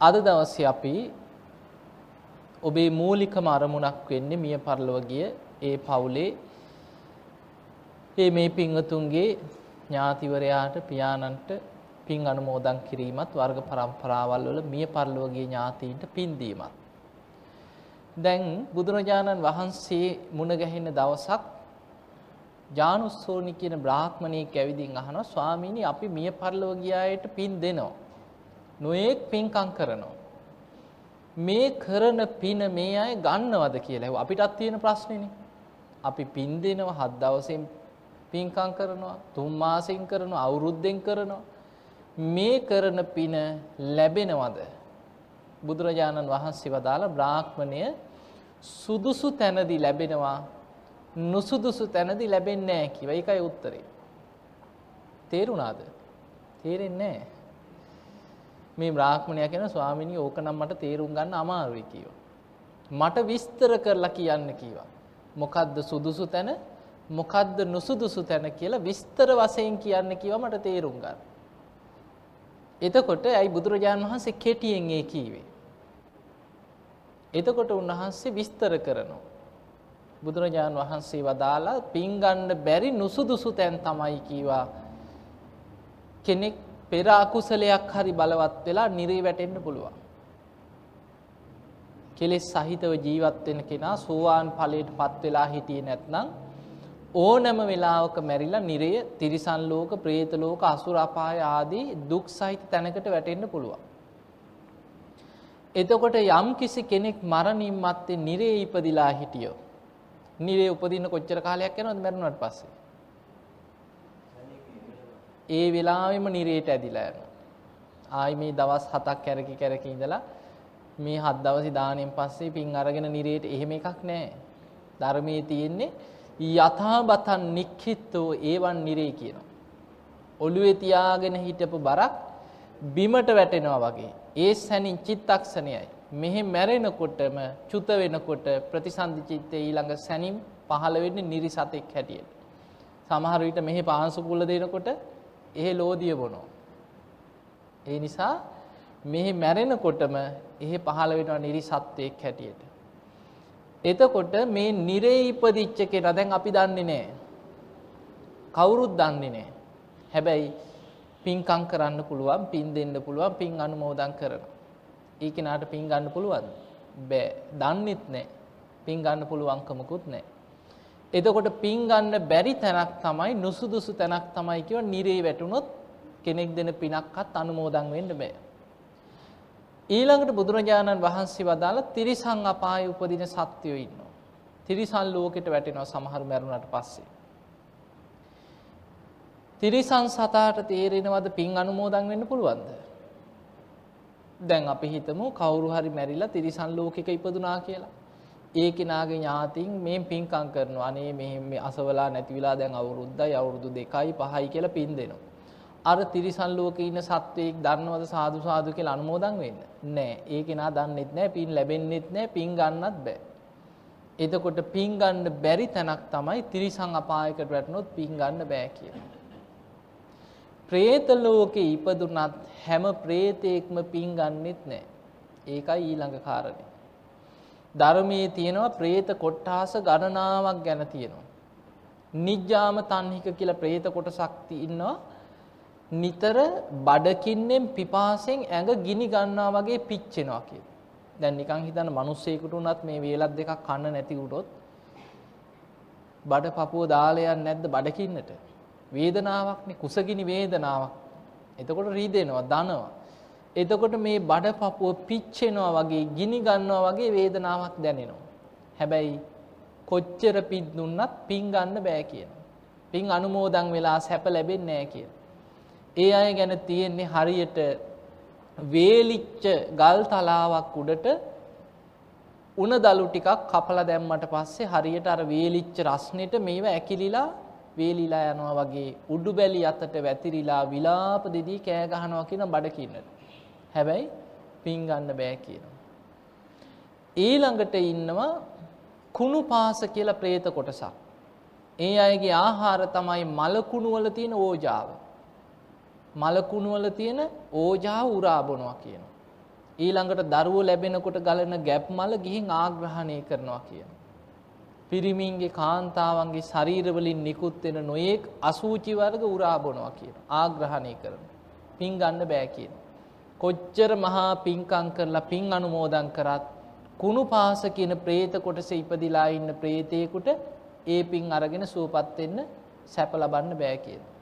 අද දවසේ අපි ඔබේ මූලිකම අරමුණක් වෙන්නේ මිය පරලොව ගිය ඒ පවුලේ ඒ මේ පින්වතුන්ගේ ඥාතිවරයාට පියාණන්ට පින් අනුමෝදන් කිරීමත් වර්ග પરම්පරාවල් වල මිය පරලොව ගිය ඥාතීන්ට පින් දීමත්. දැන් බුදුරජාණන් වහන්සේ මුණ ගැහෙන දවසක් ජානුස්සෝනි කියන බ්‍රාහ්මණයෙක් ඇවිදින් අහනවා ස්වාමීනි අපි මිය පරලොව ගියායට පින් දෙනවා. නොඑක් පින්කම් කරනවා මේ කරන පින මේ අය ගන්නවද කියලා අපිටත් තියෙන ප්‍රශ්නේනේ අපි පින් දෙනවා හත් දවසෙන් පින්කම් කරනවා තුන් මාසෙන් කරනවා අවුරුද්දෙන් කරනවා මේ කරන පින ලැබෙනවද බුදුරජාණන් වහන්සේ වදාළ බ්‍රාහ්මණය සුදුසු තැනදී ලැබෙනවා නුසුදුසු තැනදී ලැබෙන්නේ නැහැ කිව්වා. ඒකයි උත්තරේ. තේරුණාද? තේරෙන්නේ නැහැ. මේ බ්‍රාහ්මණයා කියන ස්වාමීනි ඕක නම් මට තේරුම් ගන්න අමාරුයි කිව්වා. මට විස්තර කරලා කියන්න කිව්වා. මොකද්ද සුදුසු තැන මොකද්ද නුසුදුසු තැන කියලා විස්තර වශයෙන් කියන්න කිව්වා මට තේරුම් ගන්න. එතකොට ඇයි බුදුරජාණන් වහන්සේ කෙටියෙන් ඒ කීවේ? එතකොට උන්වහන්සේ විස්තර කරනවා. බුදුරජාණන් වහන්සේ වදාලා පින් ගන්න බැරි නුසුදුසු තැන් තමයි කීවා. කෙනෙක් පෙර අකුසලයක් හරි බලවත් වෙලා නිරේ වැටෙන්න පුළුවන්. කෙලෙස් සහිතව ජීවත් වෙන කෙනා සෝවාන් ඵලයට පත් වෙලා හිටියේ නැත්නම් ඕනෑම වෙලාවක මැරිලා නිරය තිරිසන් ලෝක, പ്രേත ලෝක, අසුර අපාය ආදී දුක් සහිත තැනකට වැටෙන්න පුළුවන්. එතකොට යම් කිසි කෙනෙක් මරණින් මත්තේ නිරේ ඉපදිලා හිටියෝ. නිරේ උපදින්න කොච්චර කාලයක් යනවද මැරුණාට පස්සේ? ඒ වෙලාවෙම නිරේට ඇදිලා යනවා. ආයි මේ දවස් 7ක් කැරකි කැරකි ඉඳලා මේ හත් දවසේ දාණයෙන් පස්සේ පින් අරගෙන නිරේට එහෙම එකක් නැහැ. ධර්මයේ තියෙන්නේ යථාබතන් නික්ඛිතෝ ඒවන් නිරේ කියනවා. ඔළුවේ තියාගෙන හිටපු බරක් බිමට වැටෙනවා වගේ. ඒ සැනින් චිත්තක්ෂණයයි. මෙහි මැරෙනකොටම චුත වෙනකොට ප්‍රතිසන්දි චිත්තේ ඊළඟ සැනින් පහළ වෙන්නේ නිරිසතෙක් හැටියට. සමහර විට මෙහි පාංශු කුල දෙනකොට එහෙ ලෝදිය බොනවා. ඒ නිසා මෙහි මැරෙනකොටම එහෙ පහළ වෙනවා නිරිසත්වයක් හැටියට. එතකොට මේ නිරේ ඉපදිච්ච කෙනා දැන් අපි දන්නේ නැහැ. කවුරුත් දන්නේ නැහැ. හැබැයි පින්කම් කරන්න පුළුවන්, පින් දෙන්න පුළුවන්, පින් අනුමෝදන් කරනවා. ඒ කෙනාට පින් ගන්න පුළුවන්ද? බෑ. දන්නෙත් නැහැ. පින් ගන්න පුළුවන්කමකුත් නැහැ. එතකොට පින් ගන්න බැරි තැනක් තමයි නුසුදුසු තැනක් තමයි කියව නිරේ වැටුනොත් කෙනෙක් දෙන පිනක්වත් අනුමෝදන් වෙන්න බෑ. ඊළඟට බුදුරජාණන් වහන්සේ වදාළ තිරිසං අපායේ උපදින සත්වයෝ ඉන්නවා. තිරිසන් ලෝකෙට වැටෙනවා සමහර මැරුණාට පස්සේ. තිරිසන් සතාට තේරෙනවද පින් අනුමෝදන් වෙන්න පුළුවන්ද? දැන් අපි හිතමු කවුරු හරි මැරිලා තිරිසන් ලෝකෙක ඉපදුනා කියලා. ඒ කෙනාගේ ඥාතින් මේ පින්කම් කරනවා. අනේ මෙහෙම මේ අසවලා නැති වෙලා දැන් අවුරුද්දයි අවුරුදු 2යි 5යි කියලා පින් දෙනවා. අර තිරිසන් ලෝකේ ඉන්න සත්වයෙක් දන්නවද සාදු සාදු කියලා අනුමෝදන් වෙන්න? නෑ. ඒ කෙනා දන්නෙත් නෑ පින් ලැබෙන්නෙත් නෑ පින් ගන්නත් බෑ. එතකොට පින් ගන්න බැරි තැනක් තමයි තිරිසන් අපායකට වැටුනොත් පින් ගන්න බෑ කියන්නේ. ප්‍රේත ලෝකේ ඉපදුනත් හැම ප්‍රේතයෙක්ම පින් ගන්නෙත් නෑ. ඒකයි ඊළඟ කාරණේ. ධර්මයේ තියෙනවා പ്രേත කොට්ටාස ගණනාවක් ගැන තියෙනවා. නිජ්ජාම තන්හික කියලා പ്രേත කොටසක් ඉන්නවා. නිතර බඩකින්නෙන් පිපාසෙන් ඇඟ ගිනි ගන්නවා වගේ පිච්චෙනවා කියලා. දැන් නිකන් හිතන්න මිනිස්සෙකුට උනත් මේ වේලක් දෙකක් කන්න නැති උටොත් බඩ පපුව දාලා යන්නේ නැද්ද බඩකින්නට? වේදනාවක්නේ කුසගිනි වේදනාවක්. එතකොට රීදෙනවා, දනවා. එතකොට මේ බඩ පපුව පිච්චෙනවා වගේ, ගිනි ගන්නවා වගේ වේදනාවක් දැනෙනවා. හැබැයි කොච්චර පින් දුන්නත් පින් ගන්න බෑ කියනවා. පින් අනුමෝදන් වෙලා සැප ලැබෙන්නේ නැහැ කියනවා. ඒ අය ගැන තියෙන්නේ හරියට වේලිච්ච ගල් තලාවක් උඩට උණ දලු ටිකක් කපලා දැම්මට පස්සේ හරියට අර වේලිච්ච රස්නෙට මේව ඇකිලිලා වේලිලා යනවා වගේ උඩු බැලි අතට වැතිරිලා විලාප දෙදී කෑ ගහනවා කියන බඩකින්නට. හැබැයි පින් ගන්න බෑ කියනවා. ඊළඟට ඉන්නවා කුණු පාස කියලා പ്രേත කොටසක්. ඒ අයගේ ආහාර තමයි මලකුණු වල තියෙන ඕජාව. මලකුණු වල තියෙන ඕජාව උරා බොනවා කියනවා. ඊළඟට දරුවෝ ලැබෙනකොට ගලන ගැප් මල ගිහින් ආග්‍රහණය කරනවා කියන. පිරිමින්ගේ කාන්තාවන්ගේ ශරීරවලින් නිකුත් වෙන නොයෙක් අසූචි වර්ග උරා බොනවා කියන. ආග්‍රහණය කරන. පින් ගන්න බෑ කියන. කොච්චර මහා පිංකම් කරලා පින් අනුමෝදන් කරත් කුණු පාස කියන പ്രേත කොටස ඉපදිලා ඉන්න പ്രേතේකට ඒ පින් අරගෙන සුවපත් වෙන්න සැප ලබන්න බෑ කියලා.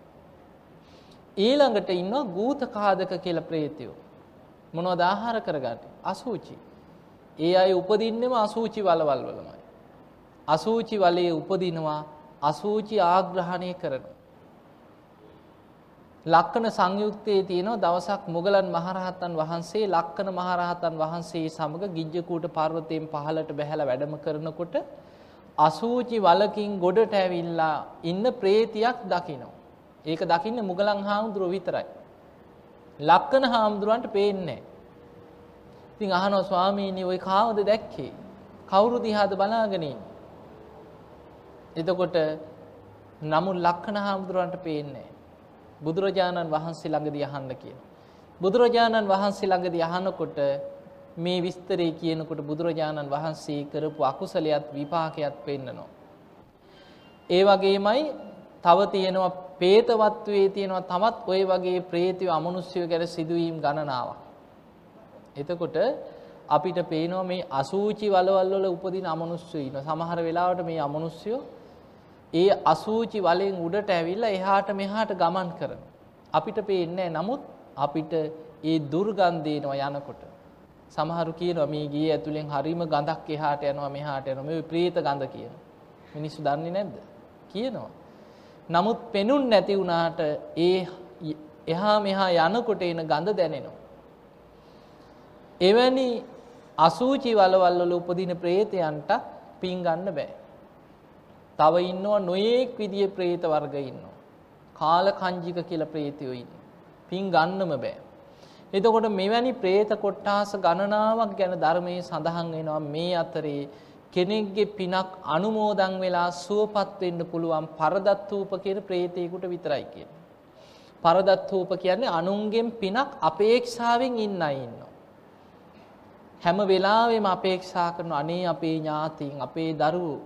ඊළඟට ඉන්නවා ගූත කාදක කියලා പ്രേතයෝ. මොනවද ආහාර කරගන්නේ? අසූචි. ඒ අය උපදින්නෙම අසූචි වලවල් වලමයි. අසූචි වලේ උපදිනවා අසූචි ආග්‍රහණය කරනවා. ලක්කන සංයුක්තයේ තියෙනවා දවසක් මුගලන් මහරහතන් වහන්සේ ලක්කන මහරහතන් වහන්සේ සමග ගිජ්ජකූට පර්වතයෙන් පහළට බැහැලා වැඩම කරනකොට අසූචි වලකින් ගොඩට ඇවිල්ලා ඉන්න ප්‍රේතියක් දකිනවා. ඒක දකින්න මුගලන් හාමුදුරුව විතරයි. ලක්කන හාමුදුරුවන්ට පේන්නේ ඉතින් අහනවා ස්වාමීනි ওই කාවද දැක්කේ? කවුරු දිහාද බලාගෙන එතකොට නමුත් ලක්කන හාමුදුරුවන්ට පේන්නේ බුදුරජාණන් වහන්සේ ළඟදී අහන්න කියලා. බුදුරජාණන් වහන්සේ ළඟදී අහනකොට මේ විස්තරේ කියනකොට බුදුරජාණන් වහන්සේ කරපු අකුසලයක් විපාකයක් පෙන්නනවා. ඒ වගේමයි තව තියෙනවා പ്രേතවත්වයේ තියෙනවා තමත් ওই වගේ പ്രേතය අමනුෂ්‍යය ගැන සිදුවීම් ගණනාවක්. එතකොට අපිට පේනවා මේ අසූචි වලවල් වල උපදින අමනුෂ්‍යය ඉන්නවා. සමහර වෙලාවට මේ අමනුෂ්‍යය ඒ අසූචි වලෙන් උඩට ඇවිල්ලා එහාට මෙහාට ගමන් කරනවා. අපිට පේන්නේ නමුත් අපිට ඒ දුර්ගන්ධේනවා යනකොට. සමහරු කියනවා මේ ගියේ ඇතුලෙන් හරිම ගඳක් එහාට යනවා මෙහාට යනවා මේ ප්‍රේත ගඳ කියනවා. මිනිස්සු දන්නේ නැද්ද? කියනවා. නමුත් පෙනුන් නැති වුණාට ඒ එහා මෙහා යනකොට එන ගඳ දැනෙනවා. එවැනි අසූචි වලවල් වල උපදින ප්‍රේතයන්ට පින් ගන්න බෑ. තව ඉන්නවා නොයෙක් විදිය ප්‍රේත වර්ග ඉන්නවා. කාලකංජික කියලා ප්‍රේතයෝ ඉන්නවා. පින් ගන්නම බෑ. එතකොට මෙවැනි പ്രേත කොට්ටාස ගණනාවක් ගැන ධර්මයේ සඳහන් වෙනවා මේ අතරේ කෙනෙක්ගේ පිනක් අනුමෝදන් වෙලා සුවපත් වෙන්න පුළුවන් පරදත්තූප කියන പ്രേතයෙකුට විතරයි කියන්නේ. පරදත්තූප කියන්නේ අනුන්ගෙන් පිනක් අපේක්ෂාවෙන් ඉන්න අය ඉන්නවා. හැම වෙලාවෙම අපේක්ෂා කරන අනේ අපේ ඥාතීන් අපේ දරුවෝ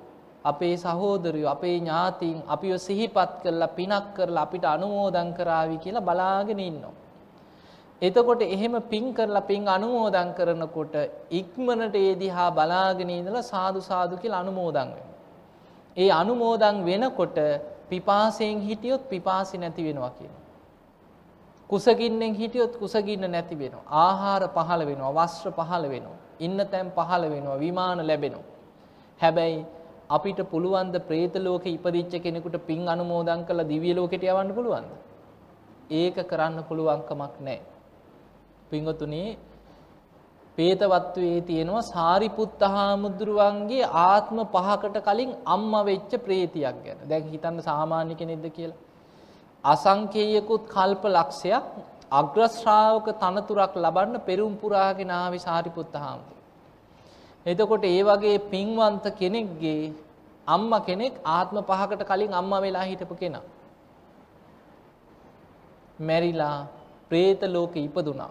අපේ සහෝදරයෝ අපේ ඥාතීන් අපිව සිහිපත් කරලා පිනක් කරලා අපිට අනුමෝදන් කරાવી කියලා බලාගෙන ඉන්නවා. එතකොට එහෙම පින් කරලා පින් අනුමෝදන් කරනකොට ඉක්මනට ඒ දිහා බලාගෙන ඉඳලා සාදු සාදු කියලා අනුමෝදන් ඒ අනුමෝදන් වෙනකොට පිපාසයෙන් හිටියොත් පිපාසි නැති වෙනවා කියනවා. කුසගින්නෙන් හිටියොත් කුසගින්න නැති වෙනවා. ආහාර පහළ වෙනවා, වස්ත්‍ර පහළ වෙනවා, ඉන්න තැන් පහළ වෙනවා, විමාන ලැබෙනවා. හැබැයි අපිට පුළුවන් ද പ്രേත ලෝකේ ඉපදිච්ච කෙනෙකුට පින් අනුමෝදන් කරලා දිව්‍ය ලෝකෙට යවන්න පුළුවන්ද? ඒක කරන්න පුළුවන් කමක් නැහැ. පින්වතුනි පේතවත්වයේ තියෙනවා සාරිපුත්ත හාමුදුරුවන්ගේ ආත්ම පහකට කලින් අම්මා වෙච්ච ප්‍රේතියක් ගැන. දැන් හිතන්න සාමාන්‍ය කෙනෙක්ද කියලා. අසංකේයකුත් කල්ප ලක්ෂයක් අග්‍ර ශ්‍රාවක තනතුරක් ලබන්න පෙරම් පුරාගෙන ආවේ සාරිපුත්ත හාමුදුරුවෝ. එතකොට ඒ වගේ පින්වන්ත කෙනෙක්ගේ අම්මා කෙනෙක් ආත්ම පහකට කලින් අම්මා වෙලා හිටපු කෙනා. මැරිලා പ്രേත ලෝකෙ ඉපදුනා.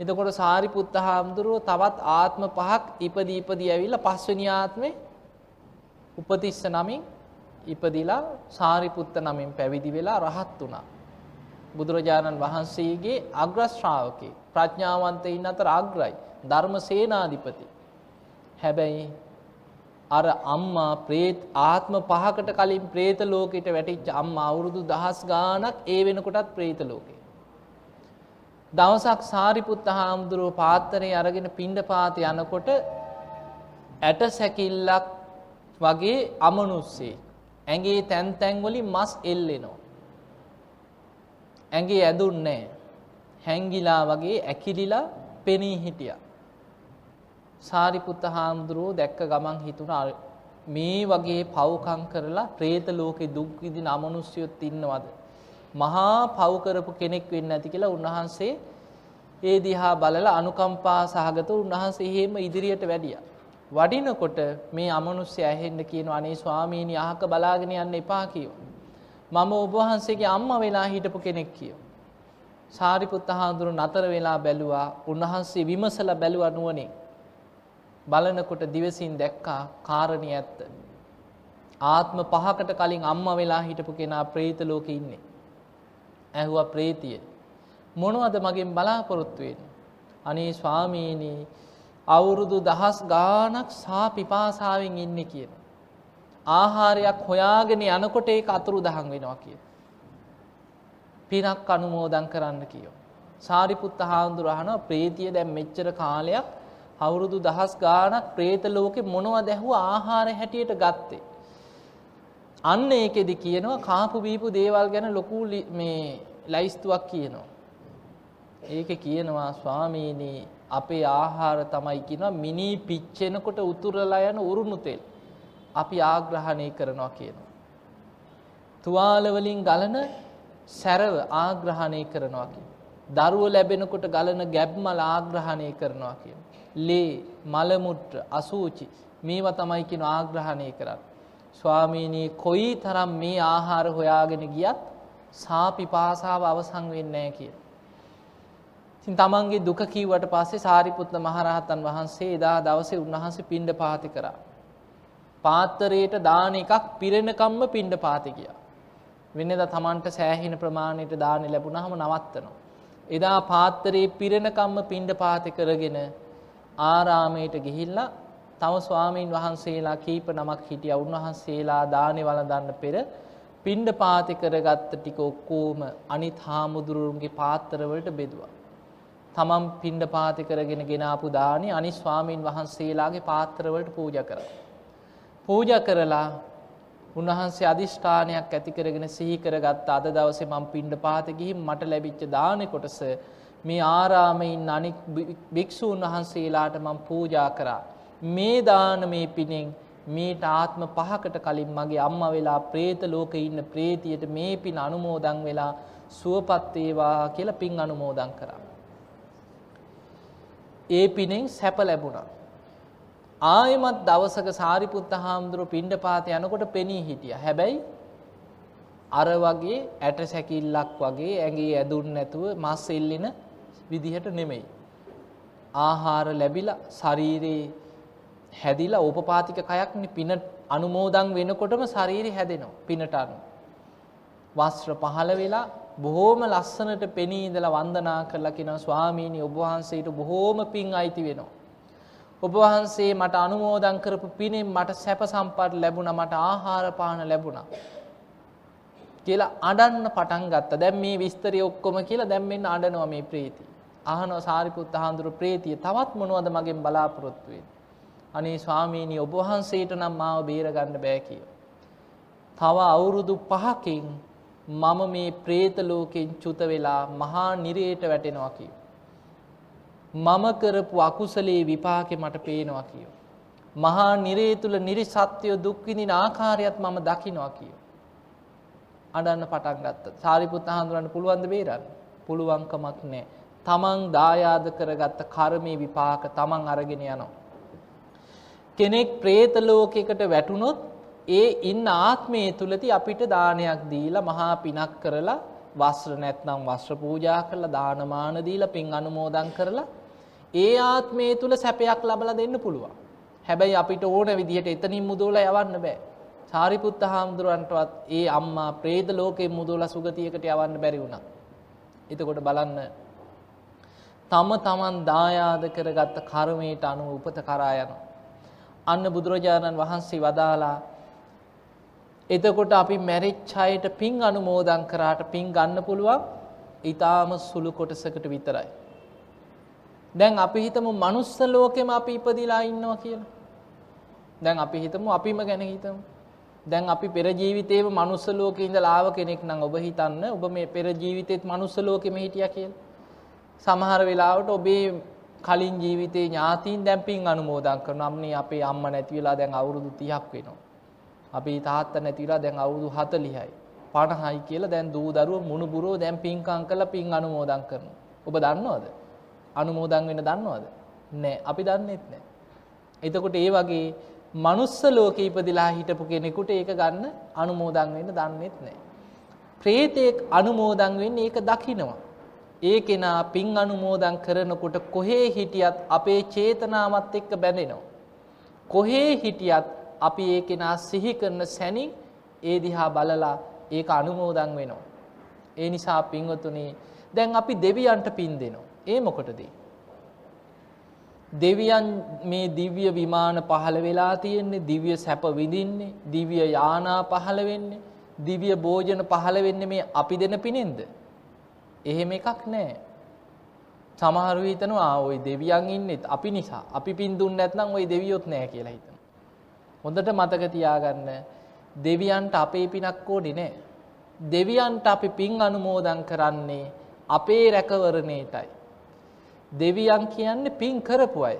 එතකොට සාරිපුත්ත හාමුදුරුව තවත් ආත්ම පහක් ඉපදී ඉපදී ඇවිල්ලා පස්වෙනි ආත්මේ උපතිස්ස නමින් ඉපදිලා සාරිපුත්ත නමින් පැවිදි වෙලා රහත් වුණා. බුදුරජාණන් වහන්සේගේ අග්‍ර ශ්‍රාවකේ ප්‍රඥාවන්තයින් අතර අග්‍රයි ධර්ම සේනාධිපති හැබැයි අර අම්මා ප්‍රේත් ආත්ම පහකට කලින් പ്രേත ලෝකෙට වැටිච්ච අම්මා අවුරුදු දහස් ගාණක් ඒ වෙනකොටත් പ്രേත ලෝකේ. දවසක් සාරිපුත්ත හාමුදුරුව පාත්තරේ අරගෙන පිණ්ඩපාත යනකොට ඇට සැකිල්ලක් වගේ අමනුස්සේ ඇඟේ තැන් තැන් වලින් මස් එල්ලෙනවා. ඇඟේ ඇදුන්නේ නැහැ. හැංගිලා වගේ ඇකිලිලා පෙනී හිටියා. සාරිපුත්ත හාමුදුරුවෝ දැක්ක ගමන් හිතුණා මේ වගේ පව්කම් කරලා പ്രേත ලෝකේ දුක් විඳින අමනුෂ්‍යයොත් ඉන්නවද? මහා පව් කරපු කෙනෙක් වෙන්න ඇති කියලා උන්වහන්සේ ඒ දිහා බලලා අනුකම්පා සහගත උන්වහන්සේ එහෙම ඉදිරියට වැඩියා. වඩිනකොට මේ අමනුෂ්‍ය ඇහෙන්න කියන අනේ ස්වාමීනි අහක බලාගෙන යන්න එපා කියෝ. මම ඔබ වහන්සේගේ අම්මා වෙලා හිටපු කෙනෙක් කියෝ. සාරිපුත්ත හාමුදුරුවෝ නතර වෙලා බැලුවා. උන්වහන්සේ විමසලා බැලුවා නුවණින්. බලනකොට දිවසින් දැක්කා කාරණිය ඇත්ත. ආත්ම පහකට කලින් අම්මා වෙලා හිටපු කෙනා പ്രേත ලෝකේ ඉන්නේ. ඇහුවා ප්‍රේතිය. මොනවද මගෙන් බලාපොරොත්තු වෙන්නේ? අනේ ස්වාමීනි අවුරුදු දහස් ගාණක් සා පිපාසාවෙන් ඉන්නේ කියන. ආහාරයක් හොයාගෙන යනකොට ඒක අතුරුදහන් වෙනවා කියන. පිනක් අනුමෝදන් කරන්න කියෝ. සාරිපුත්ත හාමුදුර අහනවා ප්‍රේතිය දැන් මෙච්චර කාලයක් අවුරුදු දහස් ගාණක් പ്രേත ලෝකේ මොනවද ඇහුවා ආහාර හැටියට ගත්තේ. අන්න ඒකෙදි කියනවා කාපු බීපු දේවල් ගැන ලොකු මේ ලයිස්තුවක් කියනවා. ඒක කියනවා ස්වාමීනි අපේ ආහාර තමයි කියනවා මිනි පිච්චෙනකොට උතුරලා යන උරුණු තෙල්. අපි ආග්‍රහණය කරනවා කියනවා. තුවාල වලින් ගලන සැරව ආග්‍රහණය කරනවා කියන. දරුව ලැබෙනකොට ගලන ගැබ්මල ආග්‍රහණය කරනවා කියන. ලේ මලමුට්‍ර අසූචි මේවා තමයි කියන ආග්‍රහණය කරන්න. ස්වාමීනී කොයි තරම් මේ ආහාර හොයාගෙන ගියත් සාපිපාසාව අවසං වෙන්නේ කිය. ඉතින් තමන්ගේ දුක කීවට පස්සේ සාරිපුත්ත මහරහතන් වහන්සේ එදා දවසේ උන්වහන්සේ පිණ්ඩ පාති කරා. පාත්තරයට දාන එකක් පිරෙනකම්ම පිණ්ඩ පාති ගියා. වෙනද තමන්ට සෑහෙන ප්‍රමාණයට දාන ලැබුණහම නවත්තනවා. එදා පාත්තරයේ පිරෙනකම්ම පිණ්ඩ පාති කරගෙන ආරාමයට ගිහිල්ලා තම ස්වාමීන් වහන්සේලා කීප නමක් හිටිය උන්වහන්සේලා දානෙ වළඳන්න පෙර පිණ්ඩ පාති කරගත්ත ටික ඔක්කෝම අනිත් හාමුදුරුවන්ගේ පාත්තරවලට බෙදුවා. තමන් පිණ්ඩ පාති කරගෙන ගෙනාපු දානි අනිත් ස්වාමීන් වහන්සේලාගේ පාත්තරවලට පූජා කරා. පූජා කරලා උන්වහන්සේ අධිෂ්ඨානයක් ඇති කරගෙන සිහි කරගත්ත අද දවසේ මම පිණ්ඩ පාත ගිහින් මට ලැබිච්ච දානේ කොටස මේ ආරාමේ ඉන්න අනික් භික්ෂූන් වහන්සේලාට මම පූජා කරා. මේ දානමේ පිණින් මේට ආත්ම පහකට කලින් මගේ අම්මා වෙලා പ്രേත ලෝකේ ඉන්න പ്രേතියට මේ පින් අනුමෝදන් වෙලා සුවපත් වේවා කියලා පින් අනුමෝදන් කරා. ඒ පිනෙන් සැප ලැබුණා. ආයෙමත් දවසක සාරිපුත්ත හාමුදුරුව පිණ්ඩපාත යනකොට පෙනී හිටියා. හැබැයි අර වගේ ඇට සැකිල්ලක් වගේ ඇඟේ ඇදුන් නැතුව මස් එල්ලෙන විදිහට නෙමෙයි. ආහාර ලැබිලා ශරීරේ හැදිලා ඕපපාතික කයක්නේ පින අනුමෝදන් වෙනකොටම ශරීරය හැදෙනවා පිනට අනුව. වස්ත්‍ර පහළ වෙලා බොහෝම ලස්සනට පෙනී ඉඳලා වන්දනා කරලා කියනවා ස්වාමීනි ඔබ වහන්සේට බොහෝම පින් අයිති වෙනවා. ඔබ වහන්සේ මට අනුමෝදන් කරපු පිනෙන් මට සැප සම්පත් ලැබුණා මට ආහාර පාන ලැබුණා. කියලා අඬන්න පටන් ගත්තා. දැන් මේ විස්තරය ඔක්කොම කියලා දැන් මෙන්න අඬනවා මේ ප්‍රීතිය. අහනවා සාරිපුත්ත හාමුදුරු ප්‍රීතිය තවත් මොනවද මගෙන් බලාපොරොත්තු වෙන්නේ? අනේ ස්වාමීනි ඔබ වහන්සේට නම් මාව බේරගන්න බෑ කිය. තව අවුරුදු 5කින් මම මේ പ്രേත ලෝකෙන් චුත වෙලා මහා නිරේට වැටෙනවා කියෝ. මම කරපු අකුසලයේ විපාකේ මට පේනවා කියෝ. මහා නිරේ තුල නිර්සත්‍ය දුක් විඳින ආකාරයත් මම දකිනවා කියෝ. අඬන්න පටන් ගත්තා. සාරිපුත්ත හඳුනන්න පුළුවන්ද බේරන්න? පුළුවන්කමක් නැහැ. තමන් දායාද කරගත්ත කර්මයේ විපාක තමන් අරගෙන යනවා. කෙනෙක් പ്രേත ලෝකයකට වැටුනොත් ඒ ඉන්න ආත්මය තුලදී අපිට දානයක් දීලා මහා පිනක් කරලා වස්ත්‍ර නැත්නම් වස්ත්‍ර පූජා කරලා දානමාන දීලා පින් අනුමෝදන් කරලා ඒ ආත්මය තුල සැපයක් ලබලා දෙන්න පුළුවන්. හැබැයි අපිට ඕන විදිහට එතනින් මුදෝලා යවන්න බෑ. සාරිපුත්ත හාමුදුරන්ටවත් ඒ අම්මා പ്രേත ලෝකයෙන් මුදෝලා සුගතියකට යවන්න බැරි වුණා. එතකොට බලන්න තම තමන් දායාද කරගත්ත කර්මයට අනුව උපත කරා යනවා. අන්න බුදුරජාණන් වහන්සේ වදාලා එතකොට අපි මැරිච්ච අයට පින් අනුමෝදන් කරාට පින් ගන්න පුළුවන් ඊටාම සුළු කොටසකට විතරයි. දැන් අපි හිතමු මනුස්ස ලෝකෙම අපි ඉපදිලා ඉන්නවා කියලා. දැන් අපි හිතමු අපිම ගැන හිතමු. දැන් අපි පෙර ජීවිතේම මනුස්ස ලෝකේ ඉඳලා ආව කෙනෙක් නම් ඔබ හිතන්න ඔබ මේ පෙර ජීවිතේත් මනුස්ස ලෝකෙම හිටියා කියලා. සමහර වෙලාවට ඔබේ කලින් ජීවිතේ ඥාතීන් දැන් පින් අනුමෝදන් කරනවා. අම්නේ අපේ අම්මා නැති වෙලා දැන් අවුරුදු 30ක් වෙනවා. අපේ තාත්තා නැති වෙලා දැන් අවුරුදු 40යි. 50යි කියලා දැන් දූ දරුවෝ මුණුබුරෝ දැන් පින්කම් කරලා පින් අනුමෝදන් කරනවා. ඔබ දන්නවද? අනුමෝදන් වෙන්න දන්නවද? නෑ. අපි දන්නෙත් නෑ. එතකොට ඒ වගේ මනුස්ස ලෝකේ ඉපදිලා හිටපු කෙනෙකුට ඒක ගන්න අනුමෝදන් වෙන්න දන්නෙත් නෑ. ප්‍රේතෙක් අනුමෝදන් වෙන්නේ ඒක දකිනවා. ඒ කෙනා පින් අනුමෝදන් කරනකොට කොහේ හිටියත් අපේ චේතනාවත් එක්ක බැඳෙනවා. කොහේ හිටියත් අපි ඒ කෙනා සිහි කරන සැනින් ඒ දිහා බලලා ඒක අනුමෝදන් වෙනවා. ඒ නිසා පින්වතුනි දැන් අපි දෙවියන්ට පින් දෙනවා. ඒ මොකටද? දෙවියන් මේ දිව්‍ය විමාන පහළ වෙලා තියෙන්නේ දිව්‍ය සැප විඳින්නේ දිව්‍ය යානා පහළ වෙන්නේ දිව්‍ය භෝජන පහළ වෙන්නේ මේ අපි දෙන පිනෙන්ද එහෙම එකක් නැහැ සමහරු හිතනවා ওই දෙවියන් ඉන්නෙත් අපි නිසා අපි පින් දුන්නේ නැත්නම් ওই දෙවියොත් නැහැ කියලා හිතනවා හොඳට මතක තියාගන්න දෙවියන්ට අපේ පිනක් ඕනේ නැහැ දෙවියන්ට අපි පින් අනුමෝදන් කරන්නේ අපේ රැකවරණයටයි දෙවියන් කියන්නේ පින් කරපු අය.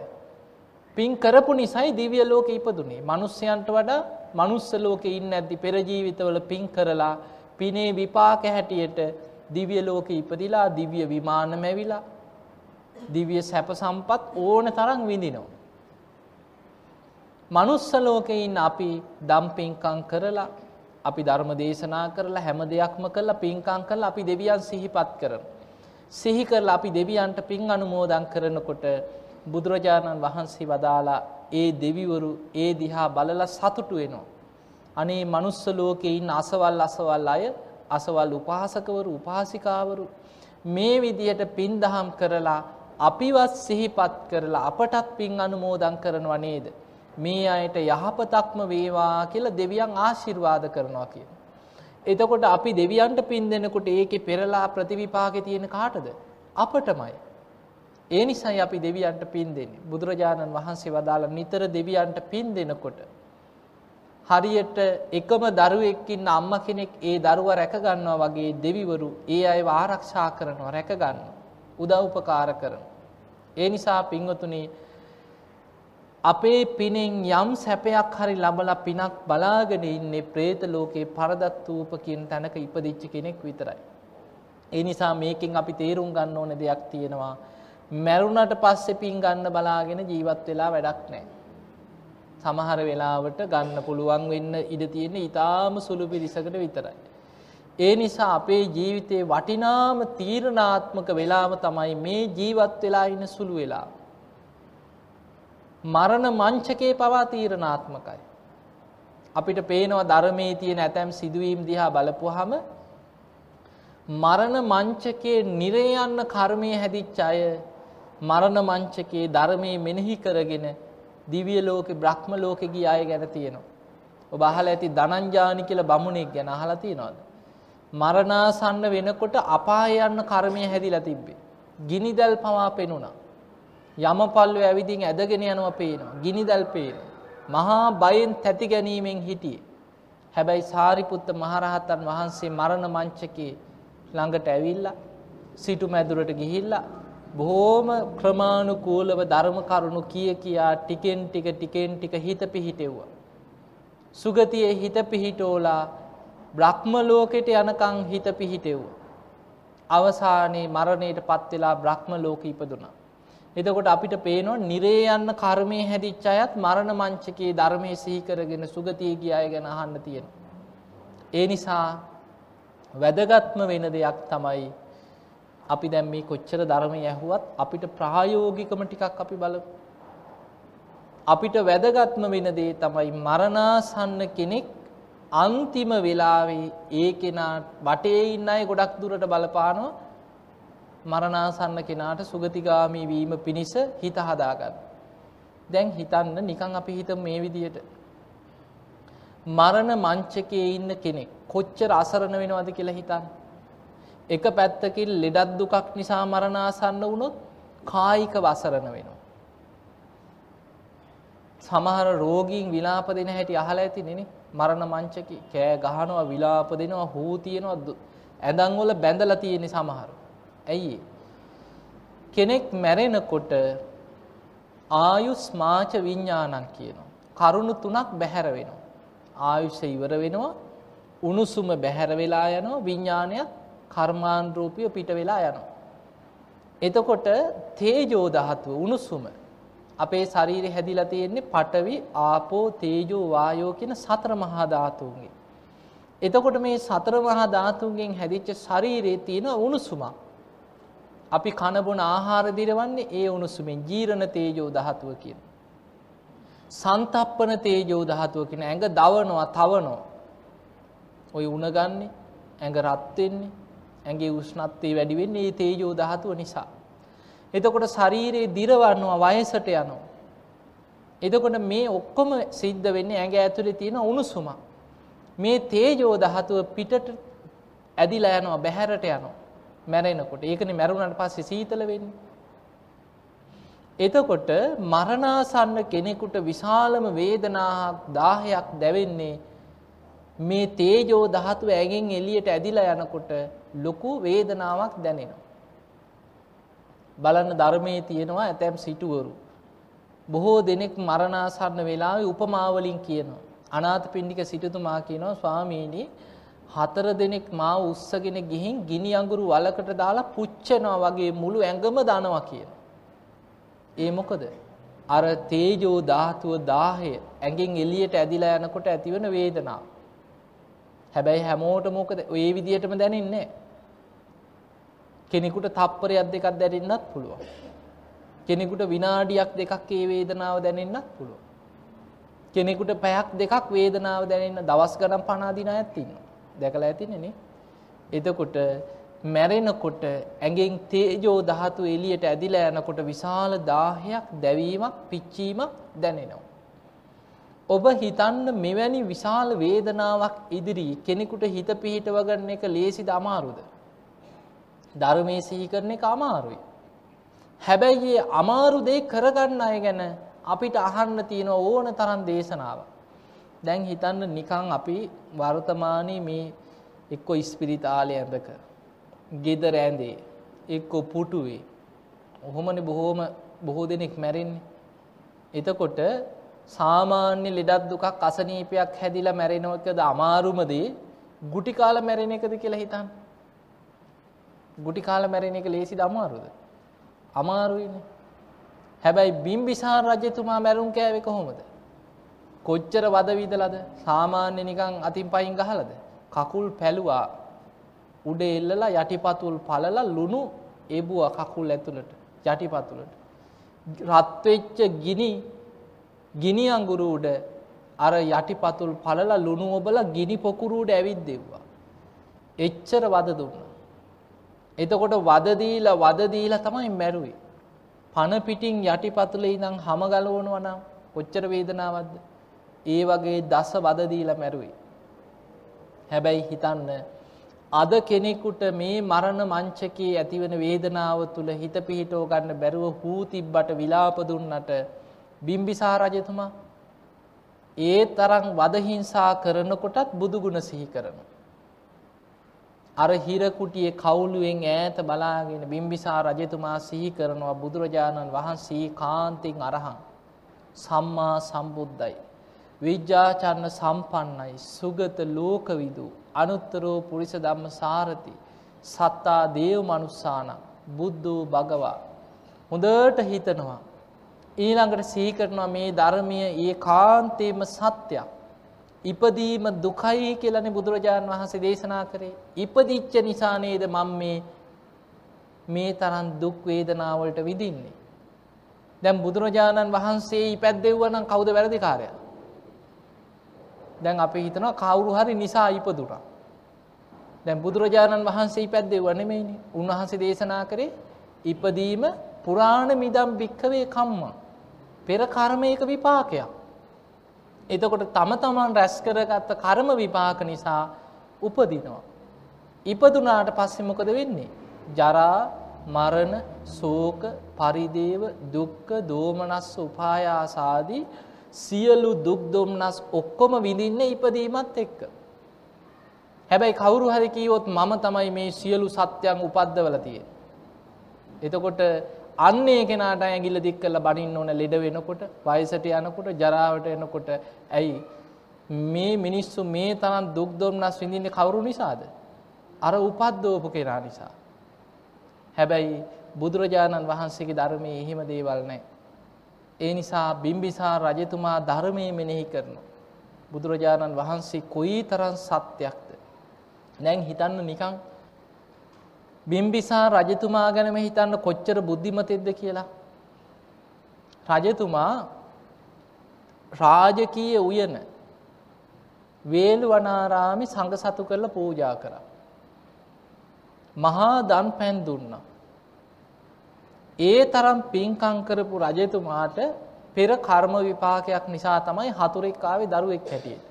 පින් කරපු නිසායි දිව්‍ය ලෝකෙ ඉපදුනේ. මිනිස්යන්ට වඩා මනුස්ස ලෝකෙ ඉන්නේ නැද්දි පෙර ජීවිතවල පින් කරලා පිනේ විපාක හැටියට දිව්‍ය ලෝකෙ ඉපදිලා දිව්‍ය විමාන මැවිලා දිව්‍ය සැප සම්පත් ඕන තරම් විඳිනවා. මනුස්ස ලෝකේ ඉන්න අපි දම් පින්කම් කරලා අපි ධර්ම දේශනා කරලා හැම දෙයක්ම කරලා පින්කම් කරලා අපි දෙවියන් සිහිපත් කරනවා. සිහි කරලා අපි දෙවියන්ට පින් අනුමෝදන් කරනකොට බුදුරජාණන් වහන්සේ වදාලා ඒ දෙවිවරු ඒ දිහා බලලා සතුටු වෙනවා. අනේ manuss ලෝකේ ඉන්න අසවල් අසවල් අය අසවල් උපාසකවරු උපාසිකාවරු මේ විදිහට පින් දහම් කරලා අපිවත් සිහිපත් කරලා අපටත් පින් අනුමෝදන් කරනවා නේද? මේ අයට යහපතක්ම වේවා කියලා දෙවියන් ආශිර්වාද කරනවා කියනවා. එතකොට අපි දෙවියන්ට පින් දෙනකොට ඒකේ පෙරලා ප්‍රතිවිපාකේ තියෙන කාටද? අපටමයි. ඒ නිසායි අපි දෙවියන්ට පින් දෙන්නේ. බුදුරජාණන් වහන්සේ වදාළ නිතර දෙවියන්ට පින් දෙනකොට හරියට එකම දරුවෙක් ඉන්න අම්මා කෙනෙක් ඒ දරුවා රැක ගන්නවා වගේ දෙවිවරු ඒ අයව ආරක්ෂා කරනවා රැක ගන්නවා උදව් උපකාර කරනවා. ඒ නිසා පින්වතුනි අපේ පිනෙන් යම් සැපයක් හරි ලබලා පිනක් බලාගෙන ඉන්නේ പ്രേත ලෝකේ පරදත්තූප කියන තැනක ඉපදිච්ච කෙනෙක් විතරයි. ඒ නිසා මේකෙන් අපි තේරුම් ගන්න ඕන දෙයක් තියෙනවා. මැරුණට පස්සේ පින් ගන්න බලාගෙන ජීවත් වෙලා වැඩක් නැහැ. සමහර වෙලාවට ගන්න පුළුවන් වෙන්න ඉඩ තියෙන ඊටාම සුළු පිරිසකට විතරයි. ඒ නිසා අපේ ජීවිතේ වටිනාම තීරණාත්මක වෙලාව තමයි මේ ජීවත් වෙලා ඉන්න සුළු වෙලාව. මරණ මංචකේ පවා තීරණාත්මකයි. අපිට පේනවා ධර්මයේ තියෙන ඇතැම් සිදුවීම් දිහා බලපුවාම මරණ මංචකේ නිරේ යන්න කර්මයේ හැදිච්ච අය මරණ මංචකේ ධර්මයේ මෙනෙහි කරගෙන දිව්‍ය ලෝකේ බ්‍රහ්ම ලෝකේ ගිය අය ගැන තියෙනවා. ඔබ අහලා ඇති ධනංජානි කියලා බමුණෙක් ගැන අහලා තියෙනවද? මරණාසන්න වෙනකොට අපාය යන්න කර්මය හැදිලා තිබ්බේ. ගිනිදල් පවා පෙනුණා. යමපල්ලෝ ඇවිදින් ඇදගෙන යනවා පේනවා. ගිනිදල් පේනවා. මහා බයෙන් තැති ගැනීමෙන් හිටියේ. හැබැයි සාරිපුත්ත මහරහතන් වහන්සේ මරණ මංචකේ ළඟට ඇවිල්ලා සිටු මැදුරට ගිහිල්ලා බොහෝම ක්‍රමානුකූලව ධර්ම කරුණු කිය කියා ටිකෙන් ටික ටිකෙන් ටික හිත පිහිටෙව්වා. සුගතියේ හිත පිහිටෝලා බ්‍රහ්ම ලෝකෙට යනකම් හිත පිහිටෙව්වා. අවසානයේ මරණයට පත් වෙලා බ්‍රහ්ම ලෝකෙ ඉපදුනා. එතකොට අපිට පේනවා නිරේ යන්න කර්මයේ හැදිච්ච අයත් මරණ මංචකයේ ධර්මයේ සිහි කරගෙන සුගතිය ගිය අය ගැන අහන්න තියෙනවා. ඒ නිසා වැදගත්ම වෙන දෙයක් තමයි අපි දැන් මේ කොච්චර ධර්මය ඇහුවත් අපිට ප්‍රායෝගිකම ටිකක් අපි බලමු. අපිට වැදගත්ම වෙන දේ තමයි මරණාසන්න කෙනෙක් අන්තිම වෙලාවේ ඒ කෙනා වටේ ඉන්න අය ගොඩක් දුරට බලපානවා මරණාසන්න කෙනාට සුගතිගාමී වීම පිණිස හිත හදාගන්න. දැන් හිතන්න නිකන් අපි හිතමු මේ විදියට. මරණ මංචකයේ ඉන්න කෙනෙක් කොච්චර අසරණ වෙනවද කියලා හිතන්න. එක පැත්තකින් ලෙඩක් දුකක් නිසා මරණාසන්න වුණොත් කායික වසරණ වෙනවා. සමහර රෝගීන් විලාප දෙන හැටි අහලා ඇතිනේ මරණ මංචකේ කෑ ගහනවා විලාප දෙනවා හූ තියනවා ඇඳන් වල බැඳලා තියෙන සමහරු. ඇයි කෙනෙක් මැරෙනකොට ආයුස් මාච විඤ්ඥානන් කියනවා. කරුණු තුනක් බැහැර වෙනවා. ආයුෂ ඉවර වෙනවා උණුසුම බැහැර වෙලා යනවා විඤ්ඥානයක් කර්මාන්රූපිය පිට වෙලා යනවා. එතකොට තේජෝ දහත්ව උණුසුම අපේ ශරීරය හැදිලා තියෙන්නේ පටවි ආපෝ තේජෝ වායෝ කියන සතර මහා ධාතුන්ගේ. එතකොට මේ සතර මහා ධාතුන්ගෙන් හැදිච්ච ශරීරයේ තියෙන උණුසුමක් අපි කන බොන ආහාර දිරවන්නේ ඒ උණුසුමින් ජීරණ තේජෝ ධාතුව කියන. සන්තප්පන තේජෝ ධාතුව කියන ඇඟ දවනවා තවනවා. ඔය උණ ගන්නේ ඇඟ රත් වෙන්නේ ඇඟේ උෂ්ණත්වය වැඩි වෙන්නේ මේ තේජෝ ධාතුව නිසා. එතකොට ශරීරයේ දිරවනවා වයසට යනවා. එතකොට මේ ඔක්කොම සිද්ධ වෙන්නේ ඇඟ ඇතුලේ තියෙන උණුසුමක්. මේ තේජෝ ධාතුව පිටට ඇදිලා යනවා බැහැරට යනවා. මැරෙනකොට. ඒකනේ මැරුණාට පස්සේ සීතල වෙන්නේ. එතකොට මරණාසන්න කෙනෙකුට විශාලම වේදනාවක් 10ක් දැවෙන්නේ මේ තේජෝ ධාතුව ඇගෙන් එළියට ඇදිලා යනකොට ලොකු වේදනාවක් දැනෙනවා. බලන්න ධර්මයේ තියෙනවා ඇතැම් සිටුවරු. බොහෝ දෙනෙක් මරණාසන්න වෙලාවේ උපමා වලින් කියනවා. අනාථපිණ්ඩික සිටුතුමා කියනවා ස්වාමීනි හතර දෙනෙක් මාව උස්සගෙන ගිහින් ගිනි අඟුරු වලකට දාලා පුච්චනවා වගේ මුළු ඇඟම දනවා කියන. ඒ මොකද? අර තේජෝ ධාතුව 10 ඇඟෙන් එළියට ඇදිලා යනකොට ඇතිවන වේදනාව. හැබැයි හැමෝටම මොකද ওই විදිහටම දැනෙන්නේ කෙනෙකුට තප්පරයක් දෙකක් දැනෙන්නත් පුළුවන්. කෙනෙකුට විනාඩියක් දෙකක් ඒ වේදනාව දැනෙන්නත් පුළුවන්. කෙනෙකුට පැයක් දෙකක් වේදනාව දැනෙන්න දවස් ගණන් පණ අදින අයත් ඉන්නවා. දැකලා ඇතිනේ නේ. එතකොට මැරෙනකොට ඇඟෙන් තේජෝ ධාතු එළියට ඇදිලා යනකොට විශාල දාහයක් දැවීමක් පිච්චීමක් දැනෙනවා. ඔබ හිතන්න මෙවැනි විශාල වේදනාවක් ඉදිරි කෙනෙකුට හිත පිහිටව ගන්න එක ලේසිද අමාරුද? ධර්මයේ සිහි කරන එක අමාරුයි. හැබැයි මේ අමාරු දේ කරගන්න අය ගැන අපිට අහන්න තියෙන ඕන තරම් දේශනාවක්. දැන් හිතන්න නිකන් අපි වර්තමානයේ මේ එක්ක ඉස්පිරිතාලේ ඇඳක ගෙදර ඇඳේ එක්ක පුටුවේ ඔහොමනේ බොහෝම බොහෝ දෙනෙක් මැරෙන්නේ. එතකොට සාමාන්‍ය ලෙඩක් දුකක් අසනීපයක් හැදිලා මැරෙන එකද අමාරුම දේ ගුටි කාලා මැරෙන එකද කියලා හිතන්න. ගුටි කාලා මැරෙන එක ලේසිද අමාරුද? අමාරුයිනේ. හැබැයි බිම්බිසාර රජතුමා මැරුම් කෑවේ කොහොමද? කොච්චර වද විදලාද? සාමාන්‍ය නිකන් අතින් පයින් ගහලාද? කකුල් පැලුවා. උඩ එල්ලලා යටිපතුල් පළලා ලුණු එබුවා කකුල් ඇතුළට යටිපතුලට. රත් වෙච්ච ගිනි ගිනි අඟුරු උඩ අර යටිපතුල් පළලා ලුණු ඔබලා ගිනි පොකුරු උඩ ඇවිද්දෙව්වා. එච්චර වද දුන්නා. එතකොට වද දීලා වද දීලා තමයි මැරුවේ. පන පිටින් යටිපතුලේ ඉඳන් හැම ගලවනවා නම් කොච්චර වේදනාවක්ද? ඒ වගේ දස වද දීලා මැරුවේ. හැබැයි හිතන්න අද කෙනෙකුට මේ මරණ මංචකයේ ඇතිවන වේදනාව තුල හිත පිහිටව ගන්න බැරුව හූ තිබ්බට විලාප දුන්නට බිම්බිසාර රජතුමා ඒ තරම් වද හිංසා කරනකොටත් බුදු ගුණ සිහි කරනවා. අර හිර කුටියේ කවුළුවෙන් ඈත බලාගෙන බිම්බිසාර රජතුමා සිහි කරනවා බුදුරජාණන් වහන්සේ කාන්තින් අරහං. සම්මා සම්බුද්දයි. විද්‍යාචරණ සම්පන්නයි. සුගත ලෝකවිදු. අනුත්තරෝ පුරිස ධම්ම සාරති. සත්තා දේව මනුස්සාන බුද්ධෝ භගවා. හොඳට හිතනවා. ඊළඟට සිහි කරනවා මේ ධර්මය ඒ කාන්තේම සත්‍යයක් ඉපදීම දුකයි කියලානේ බුදුරජාණන් වහන්සේ දේශනා කරේ ඉපදිච්ච නිසා නේද මම මේ මේ තරම් දුක් වේදනා වලට විඳින්නේ දැන් බුදුරජාණන් වහන්සේ ඉපැද්දෙව්වා නම් කවුද වැරදිකාරයා දැන් අපි හිතනවා කවුරු හරි නිසා ඉපදුනා. දැන් බුදුරජාණන් වහන්සේ ඉපැද්දෙව නෙමෙයිනේ. උන්වහන්සේ දේශනා කරේ ඉපදීම පුරාණ මිදම් භික්කවේ කම්ම. පෙර කර්මයක විපාකයක්. එතකොට තම තමන් රැස් කරගත්ත කර්ම විපාක නිසා උපදිනවා. ඉපදුනාට පස්සේ මොකද වෙන්නේ? ජරා, මරණ, ශෝක, පරිදේව, දුක්ඛ, දෝමනස්ස, උපායාස ආදී සියලු දුක් දුම්නස් ඔක්කොම විඳින්නේ ඉපදීමත් එක්ක. හැබැයි කවුරු හරි කීවොත් මම තමයි මේ සියලු සත්‍යයන් උපද්දවලා තියෙන්නේ. එතකොට අන්නේ කෙනාට ඇඟිල්ල දික් කරලා බනින්න ඕන ලෙඩ වෙනකොට, වයසට යනකොට, ජරාවට එනකොට ඇයි මේ මිනිස්සු මේ තරම් දුක් දුම්නස් විඳින්නේ කවුරු නිසාද? අර උපද්දවපු කෙනා නිසා. හැබැයි බුදුරජාණන් වහන්සේගේ ධර්මයේ එහෙම දේවල් නැහැ. ඒ නිසා බිම්බිසාර රජතුමා ධර්මයේ මෙනෙහි කරනවා. බුදුරජාණන් වහන්සේ කොයි තරම් සත්‍යයක්ද. දැන් හිතන්න නිකන් බිම්බිසා රජතුමා ගැනම හිතන්න කොච්චර බුද්ධිමතෙක්ද කියලා. රජතුමා රාජකීය උයන වේලු වනාරාමි සඟ සතු කරලා පූජා කරා. මහා දන් පැන් දුන්නා. ඒ තරම් පින්කම් කරපු රජතුමාට පෙර කර්ම විපාකයක් නිසා තමයි හතුරෙක් ආවේ දරුවෙක් හැටියට.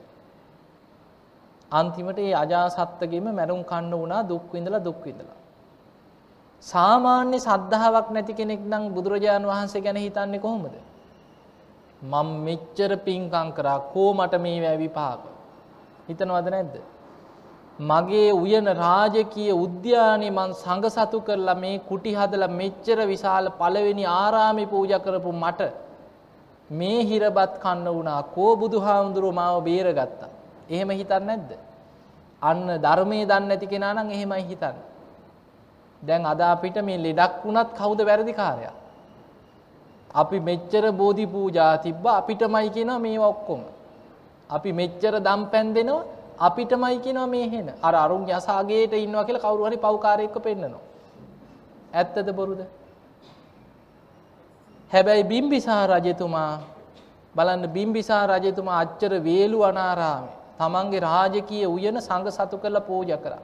අන්තිමට ඒ අජාසත්තගෙම මැරුම් කන්න වුණා දුක් විඳලා දුක් විඳලා. සාමාන්‍ය සද්ධාාවක් නැති කෙනෙක් නම් බුදුරජාණන් වහන්සේ ගැන හිතන්නේ කොහොමද. මං මෙච්චර පින්කං කරා කෝ මට මේ වැවිපාක. හිතනවද නැද්ද. මගේ උයන රාජකීය උද්‍යානය මං සඟ සතු කරලා මේ කුටි හදල මෙච්චර විශාල පළවෙනි ආරාමි පූජ කරපු මට මේ හිරබත් කන්න වුණා කෝ බුදු හාමුදුරුව මාව බේරගත්තා. එහෙම හිතන්න නැද්ද. අන්න ධර්මය දන්න ඇති කෙනා නම් එහෙමයි හිතන්න. දැන් අද අපිට මේ ලෙඩක් වුණත් කවුද වැරදිකාරය. අපි මෙච්චර බෝධි පූජා තිබ්බ අපිටමයි කියෙනවා මේ ඔක්කොම. අපි මෙච්චර දම් පැන් දෙනවා අපිටමයි කියෙනවා මේ හෙන අර අරුන් යසාගේට ඉන්නවා කියලා කවරුහරි පවකාරයෙක්ක පෙන්න්නනවා. ඇත්තද බොරුද. හැබැයි බිම්බිසා රජතුමා බලන්න බිම්බිසා රජතුමා අච්චර වේලු අනාරාමේ තමන්ගේ රාජකීය උයන සඟ සතු කරලා පූජ කරා.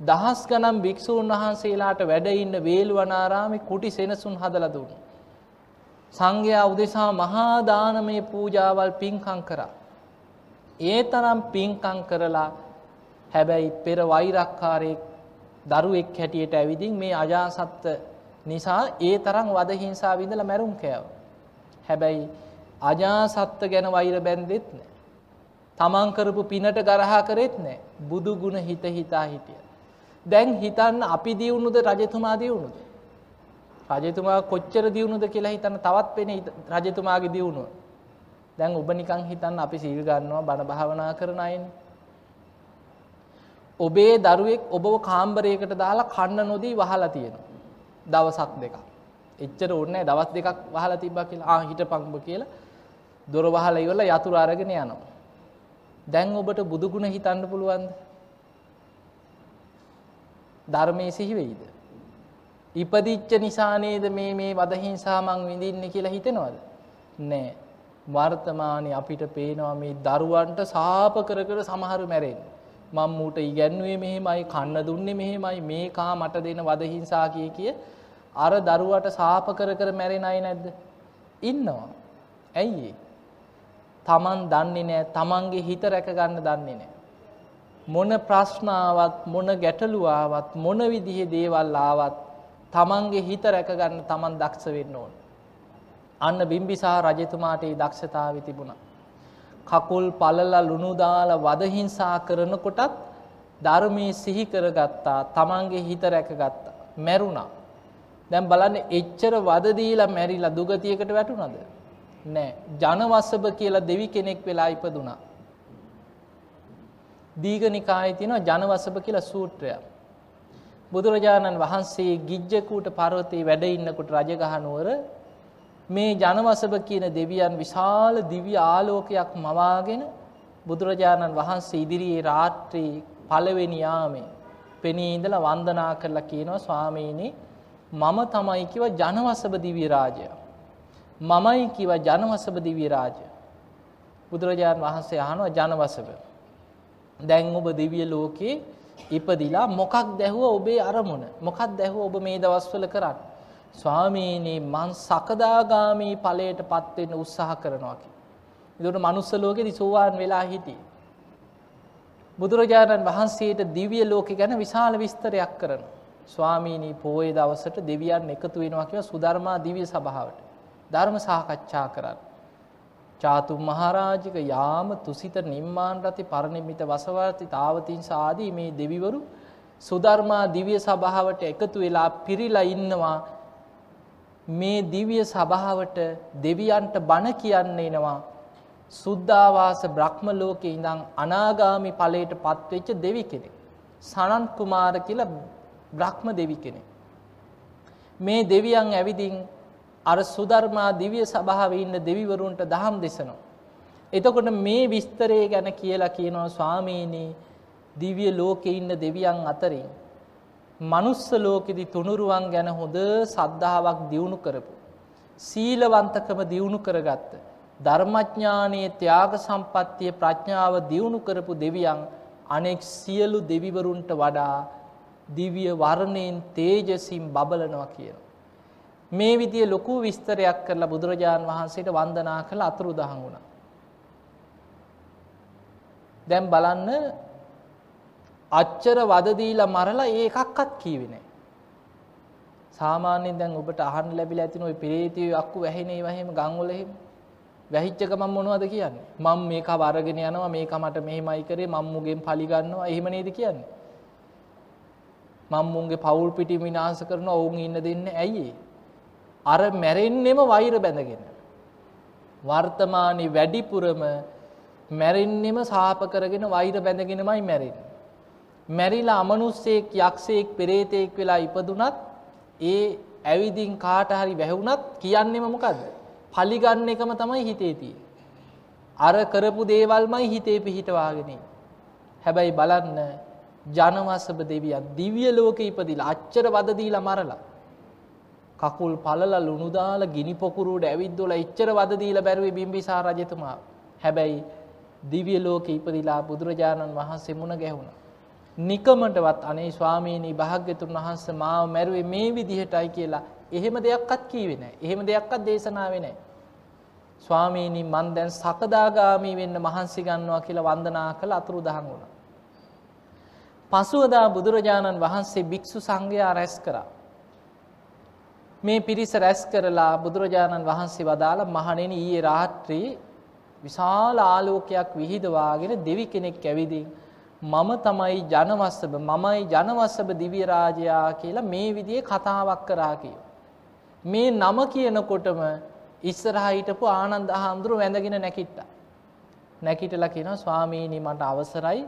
දහස් ගනම් භික්‍ෂූන් වහන්සේලාට වැඩඉන්න වේල්වනාරාමි කුටි සෙනසුන් හදල දුන්න. සංඝයා උදෙසා මහාදානමය පූජාවල් පින්කං කරා. ඒ තරම් පින්කං කරලා හැබැයි පෙර වෛරක්කාරයෙක් දරුවෙක් හැටියට ඇවිදින් මේ අජාසත්ත නිසා ඒ තරම් වදහිංසා විඳල මැරුම් කෑව. හැබැයි අජාසත්ත ගැන වෛර බැන්දෙත් නෑ. තමන් කරපු පිනට ගරහා කරෙත් නෑ බුදු ගුණ හිත හිතා හිටිය. දැන් හිතන්න අපි දියුණුද රජතුමා දියුණුද. රජතුමා කොච්චර දියුණුද කියලා හිතන්න තවත් පෙන රජතුමාගේ දියුණුව. දැන් ඔබ නිකං හිතන්න අපි සීල් ගන්නවා බණ භාවනා කරන අයින්. ඔබේ දරුවෙක් ඔබව කාම්බරයකට දාලා කන්න නොදී වහලා තියෙනවා. දවසක් දෙක. එච්චර ඔන්න දවස් දෙකක් වහලා තිබ්බ කියලා ආ හිට පංබ කියලා දොර වහලා ඉවරලා යතුරු අරගෙන යනවා. දැන් ඔබට බුදුගුණ හිතන්න පුළුවන්ද? ධර්මයේ සිහි වෙයිද? ඉපදිච්ච නිසා නේද මේ මේ වදහිංසා මං විඳින්නේ කියලා හිතෙනවද? නෑ. වර්තමානයේ අපිට පේනවා මේ දරුවන්ට සාප කර කර සමහර මැරෙන්නේ. මම මූට ඉගැන්වුවේ මෙහෙමයි කන්න දුන්නේ මෙහෙමයි මේ කා මට දෙන වදහිංසා කිය කිය අර දරුවට සාප කර කර මැරෙන අය නැද්ද? ඉන්නවා. ඇයි තමන් දන්නේ නෑ තමන්ගේ හිත රැක ගන්න දන්නේ නෑ. මොන ප්‍රශ්නාවත් මොන ගැටලුවාවත් මොන විදිහේ දේවල් ආවත් තමන්ගේ හිත රැකගන්න තමන් දක්ෂ වෙන්න ඕන. අන්න බිම්බිසා රජතුමාට ඒ දක්ෂතාව තිබුණා. කකුල් පලලා ලුණුදාල වදහිංසා කරනකොටත් ධර්මී සිහි කරගත්තා තමන්ගේ හිත රැකගත්තා. මැරුණා. දැන් බලන්න එච්චර වදදීලා මැරිලා දුගතියකට වැටුනද. නෑ ජනවස්සභ කියලා දෙවි කෙනෙක් වෙලා ඉපදුනා. දීගනිකාය තියෙනවා ජනවසභ කියලා සූත්‍රයක්. බුදුරජාණන් වහන්සේ ගිජ්ජකූට පරවතේ වැඩ ඉන්නකොට රජගහනුවර මේ ජනවසභ කියන දෙවියන් විශාල දිවි ආලෝකයක් මවාගෙන බුදුරජාණන් වහන්සේ ඉදිරියේ රාත්‍රී පළවෙනි යාමේ පෙනී ඉඳලා වන්දනා කරලා කියනවා ස්වාමීනි මම තමයි කිව ජනවසභ දිව්‍ය රාජය. මමයි කිව ජනවසභ දිව්‍ය රාජය. බුදුරජාණන් වහන්සේ අහනවා ජනවසභ දැන් ඔබ දිවිය ලෝකේ ඉපදිලා මොකක් දැහුව ඔබේ අරමුණ මොකක් දැහුව ඔබ මේ දවස්වල කරන්න. ස්වාමීනී මං සකදාගාමී පලයට පත්වෙන්න උත්සාහ කරනවා කි. ඉදට මනුස්ස ලෝකෙදි සෝවාන් වෙලා හිටිය. බුදුරජාණන් වහන්සේට දිවිය ලෝක ගැන විශාල විස්තරයක් කරන. ස්වාමීනී පෝය දවසට දෙවියන් එකතු වෙනවා කිව සුධර්මා දිවිය සභාවට. ධර්ම සාකච්ඡා කරන්න. චාතුම් මහරාජික යාම තුසිත නිම්මාන් රති පරණිමිත වසවර්ති තාවතින් සාදී මේ දෙවිවරු සුධර්මා දිවිය සභාවට එකතු වෙලා පිරිලා ඉන්නවා මේ දිවිය සභාවට දෙවියන්ට බණ කියන්න එනවා සුද්ධාවාස බ්‍රහ්ම ලෝකෙ ඉඳං අනාගාමි ඵලයට පත්වෙච්ච දෙවි කෙනෙක්. සනන් කුමාර කියලා බ්‍රහ්ම දෙවි කෙනෙක්. මේ දෙවියන් ඇවිදින් අර සුධර්මා දිවිය සභාව ඉන්න දෙවිවරුන්ට දහම් දෙසනවා. එතකොට මේ විස්තරේ ගැන කියලා කියනවා ස්වාමීනී දිවිය ලෝකෙ ඉන්න දෙවියන් අතරින්. මනුස්ස ලෝකෙදි තුනුරුවන් ගැන හොඳ සද්ධාාවක් දියුණු කරපු. සීලවන්තකම දියුණු කරගත්ත. ධර්මඥානයේ ත්‍යාග සම්පත්තිය ප්‍රඥාව දියුණු කරපු දෙවියන් අනෙක් සියලු දෙවිවරුන්ට වඩා දිවිය වර්ණයෙන් තේජසින් බබලනවා කියන. මේ විදිය ලොකු විස්තරයක් කරලා බුදුරජාණන් වහන්සේට වන්දනා කළ අතුරු දහන් වුණ. දැම් බලන්න අච්චර වදදීලා මරලා ඒ එකක්කත් කීවෙනෑ. සාමාන්‍යෙන් දැන් ඔබට අහන් ලැබිල ඇතින ඔයි පිරේතිය අක්කු වැහෙනේ වහෙම ගංවලහෙම වැහිච්චක මම මොනවද කියන්නේ මම මේක වරගෙන යනවා මේක මට මෙහෙමයි කරේ මම මුගෙන් පලිගන්නවා එහෙම නේද කියන්නේ මම මුන්ගේ පවුල් පිටි විනාශ කරන ඔවුන් ඉන්න දෙන්න ඇයි අර මැරෙන්නෙම වෛර බැඳගෙන වර්තමානයේ වැඩිපුරම මැරෙන්නෙම සාප කරගෙන වෛර බැඳගෙනමයි මැරෙන්නේ මැරිලා අමනුස්සයෙක් යක්ෂයෙක් පෙරේතයෙක් වෙලා ඉපදුනත් ඒ ඇවිදින් කාට හරි වැැහුණත් කියන්නෙම මොකක්ද පලිගන්න එකම තමයි හිතේතිය. අර කරපු දේවල්මයි හිතේ පිහිටවාගෙන. හැබැයි බලන්න ජනවසභ දෙවියන් දිවිය ලෝක ඉපදිල අච්චර වදදීලා මරලා. කකුල් පලල ලුණුදාල ගිනි පොකුරුට ඇවිද්දොල එච්චර වදදීල බැරුවේ බිම්බිසා රජතුමා. හැබැයි දිවිය ලෝක ඉපදිලා බුදුරජාණන් වහන්සේ මුණ ගැහුණ. නිකමටවත් අනේ ස්වාමීනී භාග්‍යතුන් වහන්ස මාව මැරුවේ මේ විදිහටයි කියලා එහෙම දෙයක්ත් කීවෙන එහෙම දෙයක්ත් දේශනාවෙනෑ. ස්වාමීනි මන් දැන් සකදාගාමී වෙන්න මහන්සි ගන්නවා කියලා වන්දනා කළ අතුරු දහන් වුණ. පසුවදා බුදුරජාණන් වහන්සේ භික්‍ෂු සංඝයා රැස් කරා. මේ පිරිස රැස් කරලා බුදුරජාණන් වහන්සේ වදාළ මහනෙන ඊයේ රාත්‍රී විශාල ආලෝකයක් විහිදවාගෙන දෙවි කෙනෙක් ඇවිදින් මම තමයි ජනවස්සබ මමයි ජනවස්සබ දිවියරාජයා කියලා මේ විදිේ කතාවක් කරා කියෝ. මේ නම කියනකොටම ඉස්සරහා හිටපු ආනන්ද හාමුදුරුව වැඳගෙන නැකිට්ට. නැකිටලා කියන ස්වාමීණී මට අවසරයි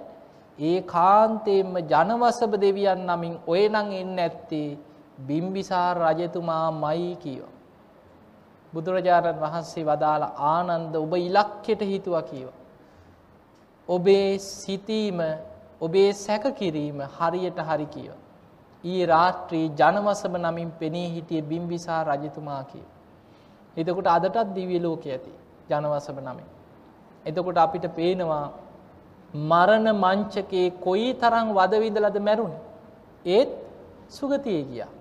ඒ කාන්තයෙන්ම ජනවසභ දෙවියන් නමින් ඔය නං එන්න ඇත්තේ බිම්බිසාර රජතුමා මයි කියව. බුදුරජාණන් වහන්සේ වදාළ ආනන්ද ඔබ ඉලක්කෙට හිතුව කියව. ඔබේ සිතීම ඔබේ සැකකිරීම හරියට හරි කියව. ඊ රාත්‍රී ජනවසම නමින් පෙනී හිටිය බිම්බිසා රජතුමා කිය. එතකොට අදටත් දිවිය ලෝක ඇති ජනවසම නමින්. එතකොට අපිට පේනවා මරණ මංචකේ කොයි තරං වදවිදලද මැරුණ. ඒත් සුගතිය ගියා.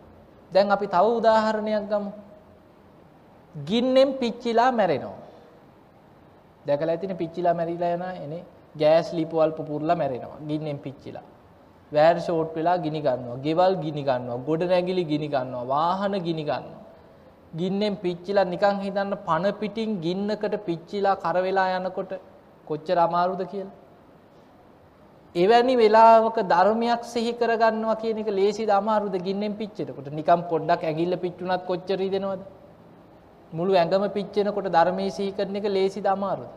දැන් අපි තව උදාහරණයක් ගමු. ගින්නෙන් පිච්චිලා මැරෙනවා. දැකල ඇතින පිච්චිලා මැරිලා යන එනේ ගෑස් ලිපවල් පුපුරලා මැරෙනවා ගින්නෙන් පිච්චිලා. වෑර් ෂෝට් වෙලා ගිනි ගන්නවා ගෙවල් ගිනි ගන්නවා ගොඩ නැගිලි ගිනි ගන්නවා වාහන ගිනි ගන්නවා. ගින්නෙන් පිච්චිලා නිකං හිතන්න පණ පිටින් ගින්නකට පිච්චිලා කරවෙලා යනකොට කොච්චර අමාරුද කියලා. එවැනි වෙලාවක ධර්මයක් සිහි කරගන්නවා කියන එක ලේසි අමාරුද? ගින්නෙන් පිච්චෙනකොට. නිකම් පොඩ්ඩක් ඇගිල්ල පිච්චුනත් කොච්චරී දෙනවද මුළු ඇඟම පිච්චෙනකොට ධර්මය සිහි කරන එක ලේසි අමාරුද?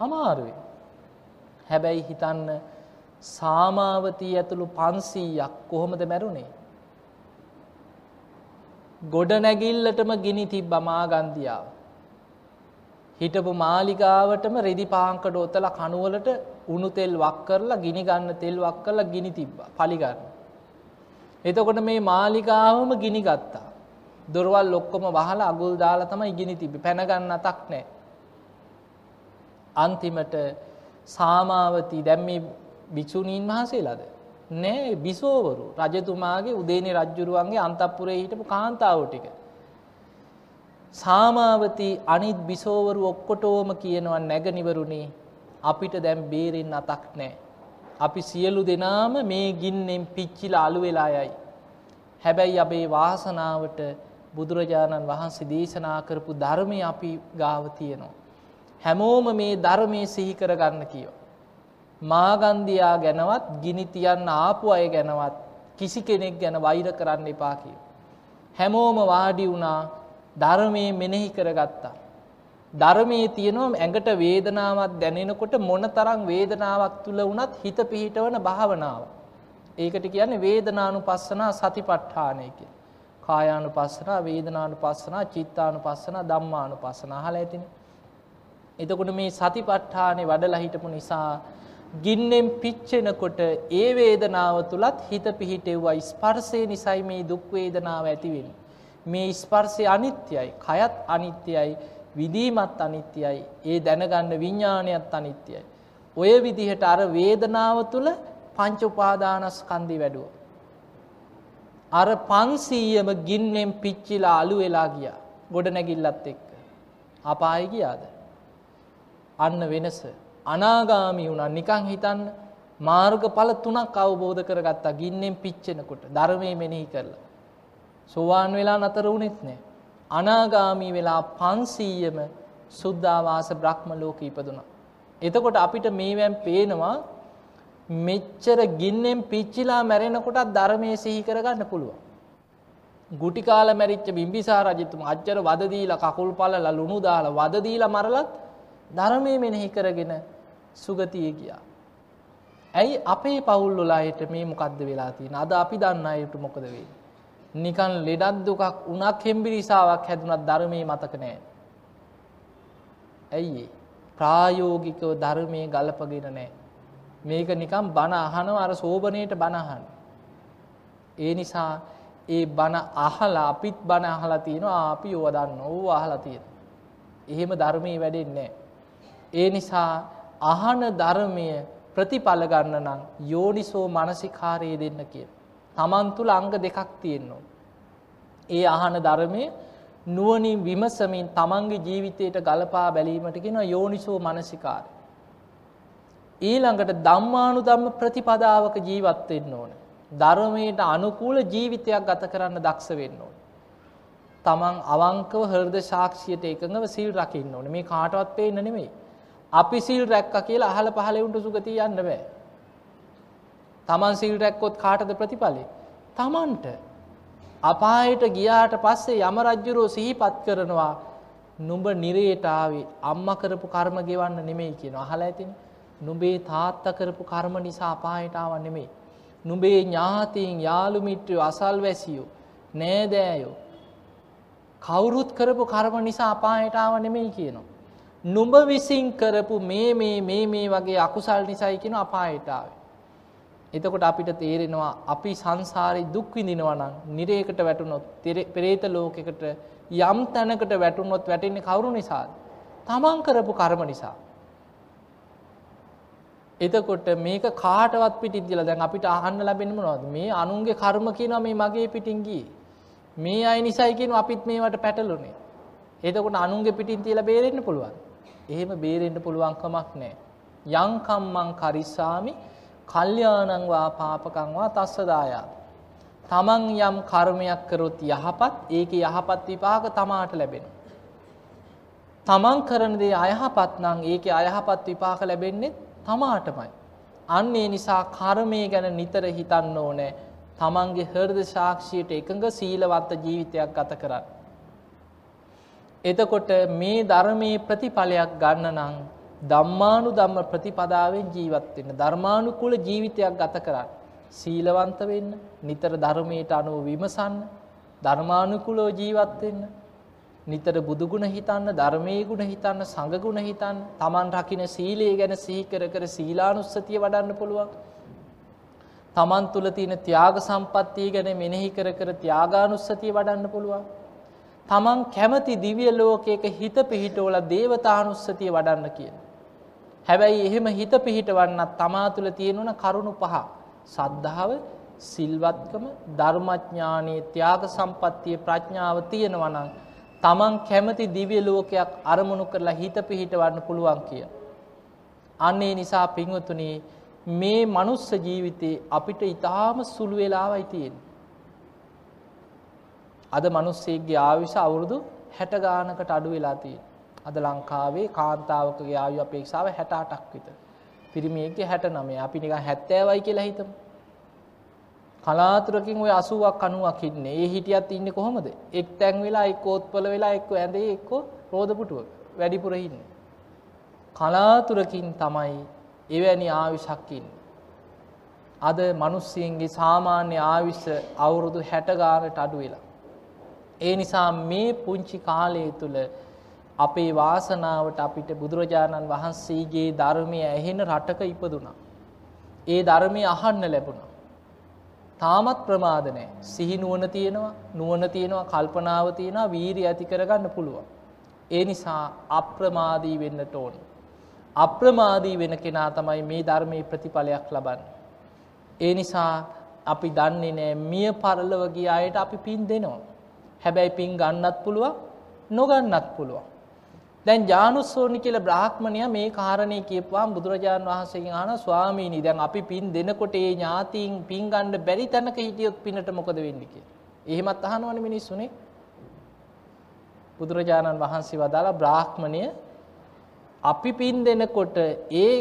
අමාරුවේ හැබැයි හිතන්න සාමාවතී ඇතුළු පන්සීයක් කොහොමද මැරුණේ. ගොඩනැගිල්ලටම ගිනි තිබ බමාගන්දියාව. හිටපු මාලිගාවටම රෙදි පාංකඩ ඔතල කනුවලට උණු තෙල් වක් කරලා ගිනි ගන්න තෙල් වක් කරලා ගිනි තිබ්බ පලිගන්න. එතකොට මේ මාලිගාවම ගිනි ගත්තා. දොරවල් ලොක්කොම වහල අගුල් දාලා තමයි ඉගිනි තිබි පැනගන්න අතක් නෑ. අන්තිමට සාමාවතී දැම්මි භික්‍ෂූණීන් වහන්සේලාද. නෑ බිසෝවරු රජතුමාගේ උදේනි රජ්ජුරුවන්ගේ අන්තපුරේ හිටපු කාන්තාව ටික. සාමාවතී අනිත් බිසෝවරු ඔක්කොටෝම කියනවා නැගනිවරුණේ අපිට දැම් බේරෙන් අතක් නෑ. අපි සියලු දෙනාම මේ ගින්නෙන් පිච්චිල අලු වෙලා යයි. හැබැයි අපේ වාසනාවට බුදුරජාණන් වහන්සේ දේශනා කරපු ධර්මය අපි ගාව තියෙනවා. හැමෝම මේ ධර්මය සිහි කරගන්න කියෝ. මාගන්දයා ගැනවත් ගිනිතියන්න ආපු අය ගැනවත් කිසි කෙනෙක් ගැන වෛර කරන්න එපා කිය. හැමෝම වාඩි වුණා ධර්මය මෙනෙහි කරගත්තා. ධර්මයේ තියෙනවම ඇඟට වේදනාවත් දැනෙනකොට මොන තරං වේදනාවක් තුළ වනත් හිත පිහිටවන භාවනාව. ඒකට කියන්නේ වේදනානු පස්සනා සති පට්ඨානයක. කායානු පස්සනා වේදනානු පස්සනා චිත්තානු පස්සනා දම්මානු පස්සනා හල ඇතිනේ එතකොට මේ සතිපට්ඨානේ වඩලා හිටපු නිසා ගින්නෙන් පිච්චෙනකොට ඒ වේදනාව තුලත් හිත පිහිටෙව්වා ස්පර්ශය නිසයි මේ දුක් වේදනාව ඇති වෙන්නේ. මේ ස්පර්ශය අනිත්‍යයි, කයත් අනිත්‍යයි, විදීමත් අනිත්‍යයි, ඒ දැනගන්න විඥානයත් අනිත්‍යයි. ඔය විදිහට අර වේදනාව තුල පංච උපාදානස්කන්ධي වැඩුවා. අර 500ම ගින්නෙන් පිච්චිලා අලු වෙලා ගියා. ගොඩ නැගිල්ලත් එක්ක. අපායි ගියාද? අන්න වෙනස. අනාගාමී වුණා නිකන් හිතන්න මාර්ගඵල තුනක් අවබෝධ කරගත්තා ගින්නෙන් පිච්චෙනකොට ධර්මයේ මෙනෙහි කරලා. සෝවාන් වෙලා නතර වුණෙත් නෑ. අනාගාමී වෙලා 500ම සුද්ධාවාස බ්‍රහ්ම ලෝකෙ ඉපදුනා. එතකොට අපිට මේවෙන් පේනවා මෙච්චර ගින්නෙන් පිච්චිලා මැරෙනකොටත් ධර්මයේ සිහි කරගන්න පුළුවන්. ගුටි කාලා මැරිච්ච බිම්බිසාර රජතුමා අච්චර වද දීලා කකුල් පළලා ලුණු දාලා වද දීලා මරලත් ධර්මයේ මෙනෙහි කරගෙන සුගතිය ගියා. ඇයි අපේ පවුල් වල අයට මේ මොකද්ද වෙලා තියෙන්නේ? අද අපි දන්න අයට මොකද වෙන්නේ? නිකන් ලෙඩක් දුකක් උණක් හෙම්බිරිසාවක් හැදුනත් ධර්මයේ මතක නැහැ. ඇයි ප්‍රායෝගිකව ධර්මයේ ගලපගෙන නැහැ. මේක නිකන් බණ අහනවා අර සෝබනේට බණ අහන. ඒ නිසා ඒ බණ අහලා අපිත් බණ අහලා තියෙනවා අපි ඕව දන්නවා ඕව අහලා තියෙනවා. එහෙම ධර්මයේ වැඩෙන්නේ නැහැ. ඒ නිසා අහන ධර්මය ප්‍රතිඵල ගන්න නම් යෝනිසෝ මනසිකාරය දෙන්න කිය. තමන් තුළ අංග දෙකක් තියෙන්නවා. ඒ අහන ධර්මය නුවනින් විමසමින් තමන්ගේ ජීවිතයට ගලපා බැලීමට කියෙන යෝනිසෝ මනසිකාරය. ඊළඟට දම්මානු දම්ම ප්‍රතිපදාවක ජීවත්වෙන්න ඕන. ධර්මයට අනුකූල ජීවිතයක් ගත කරන්න දක්ෂ වෙන්න ඕන. තමන් අවංකව හෘද ශාක්ෂියට එකඟව සිල් රකින්න ඕන මේ කාටවත් පේන්න නෙමෙයි. අපි සිල් රැක්ක කියලා අහල පහලෙවුන්ට සුගතිය යන්න බෑ. තමන් සිල් රැක්කොත් කාටද ප්‍රතිඵලේ. තමන්ට අපායට ගියාට පස්සේ යම රජ්ජුරෝ සිහිපත් කරනවා නුඹ නිරේටාවේ අම්ම කරපු කර්ම ගෙවන්න නෙමෙයි කියන අහල ඇතින නුබේ තාත්ත කරපු කර්ම නිසා අපායටාව නෙමෙයි. නුබේ ඥාතීන් යාළුමිට්‍රයෝ අසල් වැසියෝ නෑදෑයෝ කවුරුත් කරපු කර්ම නිසා අපායටාව නෙමෙයි කියනවා. නුඹ විසින් කරපු මේ මේ මේ මේ වගේ අකුසල් නිසයි කියන අපායටාව. එතකොට අපිට තේරෙනවා අපි සංසාරි දුක් විඳිනවා නම් නිරේකට වැටුනොත් පෙරේත ලෝකෙකට යම් තැනකට වැටුනොත් වැටෙන්නේ කවුරු නිසාද? තමන් කරපු කර්ම නිසා. එතකොට මේක කාටවත් පිටින් දිලා දැන් අපිට අහන්න ලැබෙන්නේ මොනවද? මේ අනුන්ගේ කර්ම කියනවා මේ මගේ පිටින් ගියේ. මේ අය නිසයි කියනවා අපිත් මේවට පැටළුනේ. එතකොට අනුන්ගේ පිටින් තියලා බේරෙන්න පුළුවන්. එහෙම බේරෙන්න පුළුවන්කමක් නැහැ. යංකම් මං කරිස්සාමි කල්යාණං වා පාපකං වා තස්සදායා. තමන් යම් කර්මයක් කරොත් යහපත් ඒකේ යහපත් විපාක තමාට ලැබෙනවා. තමන් කරන දේ අයහපත් නම් ඒකේ අයහපත් විපාක ලැබෙන්නේ තමාටමයි. අන්න ඒ නිසා කර්මය ගැන නිතර හිතන්න ඕනේ. තමන්ගේ හෘද සාක්ෂියට එකඟ සීලවත්ත ජීවිතයක් ගත කරන්න. එතකොට මේ ධර්මයේ ප්‍රතිඵලයක් ගන්න නම් ධම්මානු ධම්ම ප්‍රතිපදාවෙන් ජීවත් වෙන්න ධර්මානුකූල ජීවිතයක් ගත කරන්න සීලවන්ත වෙන්න නිතර ධර්මයට අනුව විමසන්න ධර්මානුකූලව ජීවත් වෙන්න නිතර බුදු ගුණ හිතන්න ධර්මයේ ගුණ හිතන්න සංඝ ගුණ හිතන්න Taman රකින්න සීලය ගැන සිහි කර කර සීලානුස්සතිය වඩන්න පුළුවන් Taman තුල තියෙන ත්‍යාග සම්පත්තිය ගැන මෙනෙහි කර කර ත්‍යාගානුස්සතිය වඩන්න පුළුවන් තමන් කැමති දිව්‍ය ලෝකයක හිත පිහිටවල දේවතානුස්සතිය වඩන්න කියන. හැබැයි එහෙම හිත පිහිටවන්නත් තමා තුළ තියෙනවන කරුණු පහ. සද්ධාව සිල්වත්කම ධර්මඥානයේ ත්‍යාග සම්පත්තිය ප්‍රඥාව තියෙනවනං තමන් කැමති දිව්‍ය ලෝකයක් අරමුණු කරලා හිත පිහිටවන්න පුළුවන් කිය. අන්නේ නිසා පින්වතුනේ මේ මනුස්ස ජීවිතේ අපිට ඉතාම සුළු වෙලාවයි තියෙන. අද මිනිස්සෙක්ගේ ආයුෂ අවුරුදු 60 ගානකට අඩු වෙලා තියෙනවා. අද ලංකාවේ කාන්තාවකගේ ආයු අපේක්ෂාව 68ක් විතර. පිරිමියෙක්ගේ 69. අපි නිකන් 70යි කියලා හිතමු. කලාතුරකින් ওই 80ක් 90ක් ඉන්නේ. ඒ හිටියත් ඉන්නේ කොහොමද? එක් තැන් වෙලා එක්ක ඕත්පල වෙලා එක්ක ඇඳේ එක්ක රෝද පුටුවක වැඩිපුර ඉන්නේ. කලාතුරකින් තමයි එවැනි ආයුෂක් ඉන්නේ. අද මිනිස්සුන්ගේ සාමාන්‍ය ආයුෂ අවුරුදු 60 ගානට අඩු වෙලා. ඒ නිසා මේ පුංචි කාලය තුළ අපේ වාසනාවට අපිට බුදුරජාණන් වහන්සේගේ ධර්මය ඇහෙන රටක ඉපදුනා. ඒ ධර්මය අහන්න ලැබුණා. තාමත් ප්‍රමාද නැහැ. සිහි නුවණ තියෙනවා, නුවණ තියෙනවා, කල්පනාව තියෙනවා, වීරිය ඇති කරගන්න පුළුවන්. ඒ නිසා අප්‍රමාදී වෙන්නට ඕන. අප්‍රමාදී වෙන කෙනා තමයි මේ ධර්මයේ ප්‍රතිඵලයක් ලබන්නේ. ඒ නිසා අපි දන්නේ නැහැ මිය පරලොව ගිය අයට අපි පින් දෙනවා. හැබැයි පින් ගන්නත් පුළුවන්, නොගන්නත් පුළුවන්. දැන් ජානුස්සෝනි කියලා බ්‍රාහ්මණයා මේ කාරණේ කියපුවාම බුදුරජාණන් වහන්සේගෙන් අහන ස්වාමීනි දැන් අපි පින් දෙනකොට ඒ ඥාතීන් පින් ගන්න බැරි තැනක හිටියොත් පිනට මොකද වෙන්නේ කියලා. එහෙමත් අහනවනේ මිනිස්සුනේ. බුදුරජාණන් වහන්සේ වදාලා බ්‍රාහ්මණය අපි පින් දෙනකොට ඒ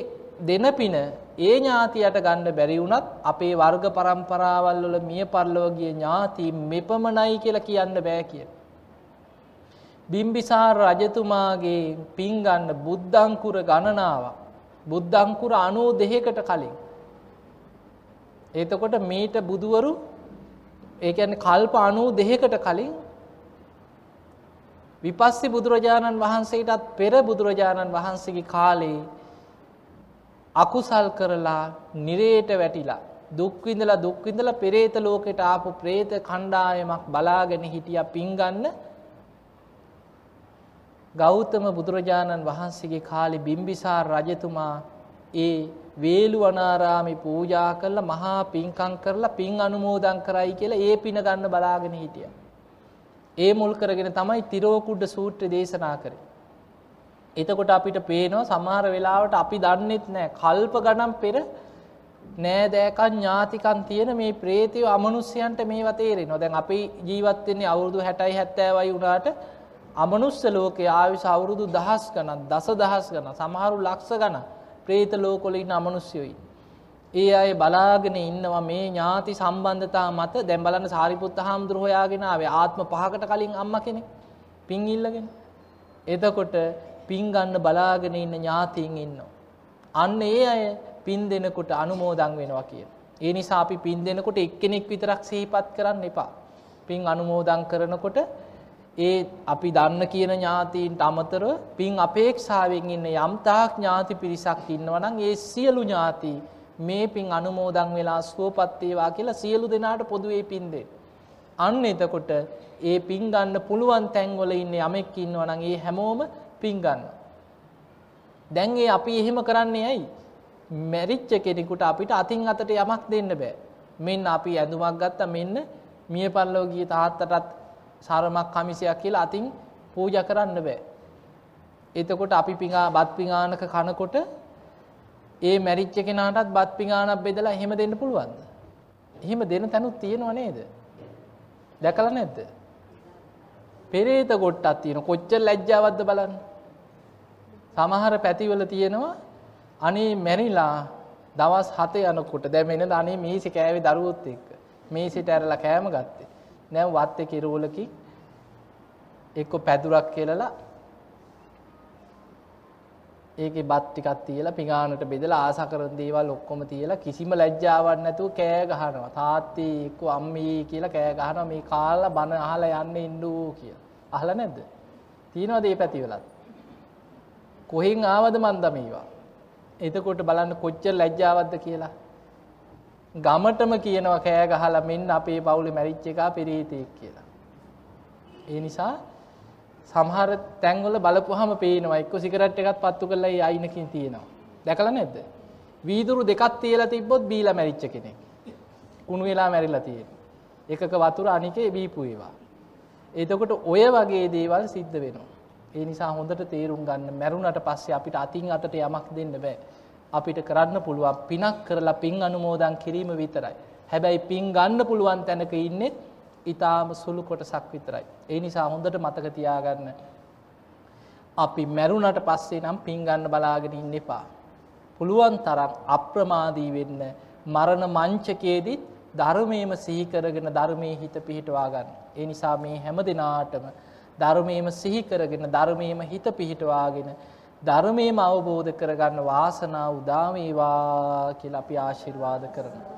දෙන පින ඒ ඥාතියට ගන්න බැරි වුණත් අපේ වර්ග પરම්පරාවල් වල මිය පරලොව ගිය ඥාති මෙපමණයි කියලා කියන්න බෑ කියලා. බිම්බිසාර රජතුමාගේ පින් ගන්න බුද්ධංකුර ගණනාවක්. බුද්ධංකුර 92කට කලින්. එතකොට මේට බුදුවරු ඒ කියන්නේ කල්ප 92කට කලින් විපස්සී බුදුරජාණන් වහන්සේටත් පෙර බුදුරජාණන් වහන්සේගේ කාලේ අකුසල් කරලා නිරේට වැටිලා දුක් විඳලා දුක් විඳලා පෙරේත ලෝකෙට ආපු പ്രേත කණ්ඩායමක් බලාගෙන හිටියා පින් ගන්න ගෞතම බුදුරජාණන් වහන්සේගේ කාලේ බිම්බිසාර රජතුමා ඒ වේළුවනාරාමේ පූජා කරලා මහා පින්කම් කරලා පින් අනුමෝදන් කරයි කියලා ඒ පින ගන්න බලාගෙන හිටියා. ඒ මුල් කරගෙන තමයි තිරෝකුඩ සූත්‍රය දේශනා කරේ. එතකොට අපිට පේනවා සමහර වෙලාවට අපි දන්නෙත් නැහැ කල්ප ගණන් පෙර නෑදෑකන් ඥාතිකන් තියෙන මේ ප්‍රේතයෝ අමනුෂ්‍යයන්ට මේවා තේරෙනවා. දැන් අපි ජීවත් වෙන්නේ අවුරුදු 60යි 70යි වුණාට අමනුස්ස ලෝකයේ ආයුෂ අවුරුදු දහස් ගණන් දස දහස් ගණන් සමහරු ලක්ෂ ගණන් പ്രേත ලෝකවල ඉන්න අමනුෂ්‍යයෝයි. ඒ අය බලාගෙන ඉන්නවා මේ ඥාති සම්බන්ධතා මත දැන් බලන්න සාරිපුත්ත හාමුදුර හොයාගෙන ආවේ ආත්ම පහකට කලින් අම්මා කෙනෙක් පින් ඉල්ලගෙන. එතකොට පින් ගන්න බලාගෙන ඉන්න ඥාතීන් ඉන්නවා. අන්න ඒ අය පින් දෙනකොට අනුමෝදන් වෙනවා කියන. ඒ නිසා අපි පින් දෙනකොට එක්කෙනෙක් විතරක් සිහිපත් කරන්න එපා. පින් අනුමෝදන් කරනකොට ඒ අපි දන්න කියන ඥාතීන්ට අමතරව පින් අපේක්ෂාවෙන් ඉන්න යම්තාක් ඥාති පිරිසක් ඉන්නවා නම් ඒ සියලු ඥාති මේ පින් අනුමෝදන් වෙලා සුවපත් වේවා කියලා සියලු දෙනාට පොදුවේ පින් දෙන්න. අන්න එතකොට ඒ පින් ගන්න පුළුවන් තැන්වල ඉන්න යමෙක් ඉන්නවා නම් ඒ හැමෝම පින් ගන්න. දැන් ඒ අපි එහෙම කරන්නේ ඇයි? මැරිච්ච කෙනෙකුට අපිට අතින් අතට යමක් දෙන්න බෑ. මෙන්න අපි ඇඳුමක් ගත්තා මෙන්න මිය පරලෝ ගිය තාත්තටත් සරමක් කමිසයක් කියලා අතින් පූජා කරන්න බෑ. එතකොට අපි පිඟා බත් පිඟානක කනකොට ඒ මැරිච්ච කෙනාටත් බත් පිඟානක් බෙදලා එහෙම දෙන්න පුළුවන්ද? එහෙම දෙන තැනුත් තියෙනව නේද? දැකලා නැද්ද? පෙරේත කොට්ටක් තියෙන කොච්චර ලැජ්ජාවක්ද බලන්න. සමහර පැතිවල තියෙනවා අනේ මැරිලා දවස් 7 යනකොට දැන් මෙන්න අනේ මේසෙ කෑවේ දරුවොත් එක්ක මේසෙට ඇරලා කෑම ගත්තේ දැන් වත්තේ කිරෝලකින් එක්ක පැදුරක් කෙලලා ඒකේ බත් ටිකක් තියලා පිඟානට බෙදලා ආස කරන දේවල් ඔක්කොම තියලා කිසිම ලැජ්ජාවක් නැතුව කෑ ගහනවා. තාත්තී එක්ක අම්මී කියලා කෑ ගහනවා මේ කාලා බන අහලා යන්න ඉන්නෝ කියලා. අහලා නැද්ද? තියනවාද මේ පැතිවලත්? කොහෙන් ආවද මන්ද මේවා? එතකොට බලන්න කොච්චර ලැජ්ජාවක්ද කියලා. ගමටම කියනවා කෑ ගහලා මෙන්න අපේ පවුලේ මැරිච්ච එකා පෙරේතෙක් කියලා. ඒ නිසා සමහර තැන්වල බලපුවාම පේනවා එක්ක සිගරට් එකක් පත්තු කරලා ඒ අයිනකින් තියෙනවා. දැකලා නැද්ද? වීදුරු දෙකක් තියලා තිබ්බොත් බීලා මැරිච්ච කෙනෙක්. කුණු වෙලා මැරිලා තියෙනවා. එකක වතුර අනිකේ බීපු ඒවා. එතකොට ඔය වගේ දේවල් සිද්ධ වෙනවා. ඒ නිසා හොඳට තේරුම් ගන්න මැරුණට පස්සේ අපිට අතින් අතට යමක් දෙන්න බෑ. අපිට කරන්න පුළුවන් පිනක් කරලා පින් අනුමෝදන් කිරීම විතරයි. හැබැයි පින් ගන්න පුළුවන් තැනක ඉන්නේ ඊටාම සුළු කොටසක් විතරයි. ඒ නිසා හොඳට මතක තියාගන්න. අපි මැරුණට පස්සේ නම් පින් ගන්න බලාගෙන ඉන්න එපා. පුළුවන් තරම් අප්‍රමාදී වෙන්න මරණ මංචකයේදී ධර්මයේම සිහි කරගෙන ධර්මයේ හිත පිහිටවා ගන්න. ඒ නිසා මේ හැම දිනාටම ධර්මයේම සිහි කරගෙන ධර්මයේම හිත පිහිටවාගෙන ධර්මයේම අවබෝධ කරගන්න වාසනාව උදා වේවා කියලා අපි ආශිර්වාද කරනවා.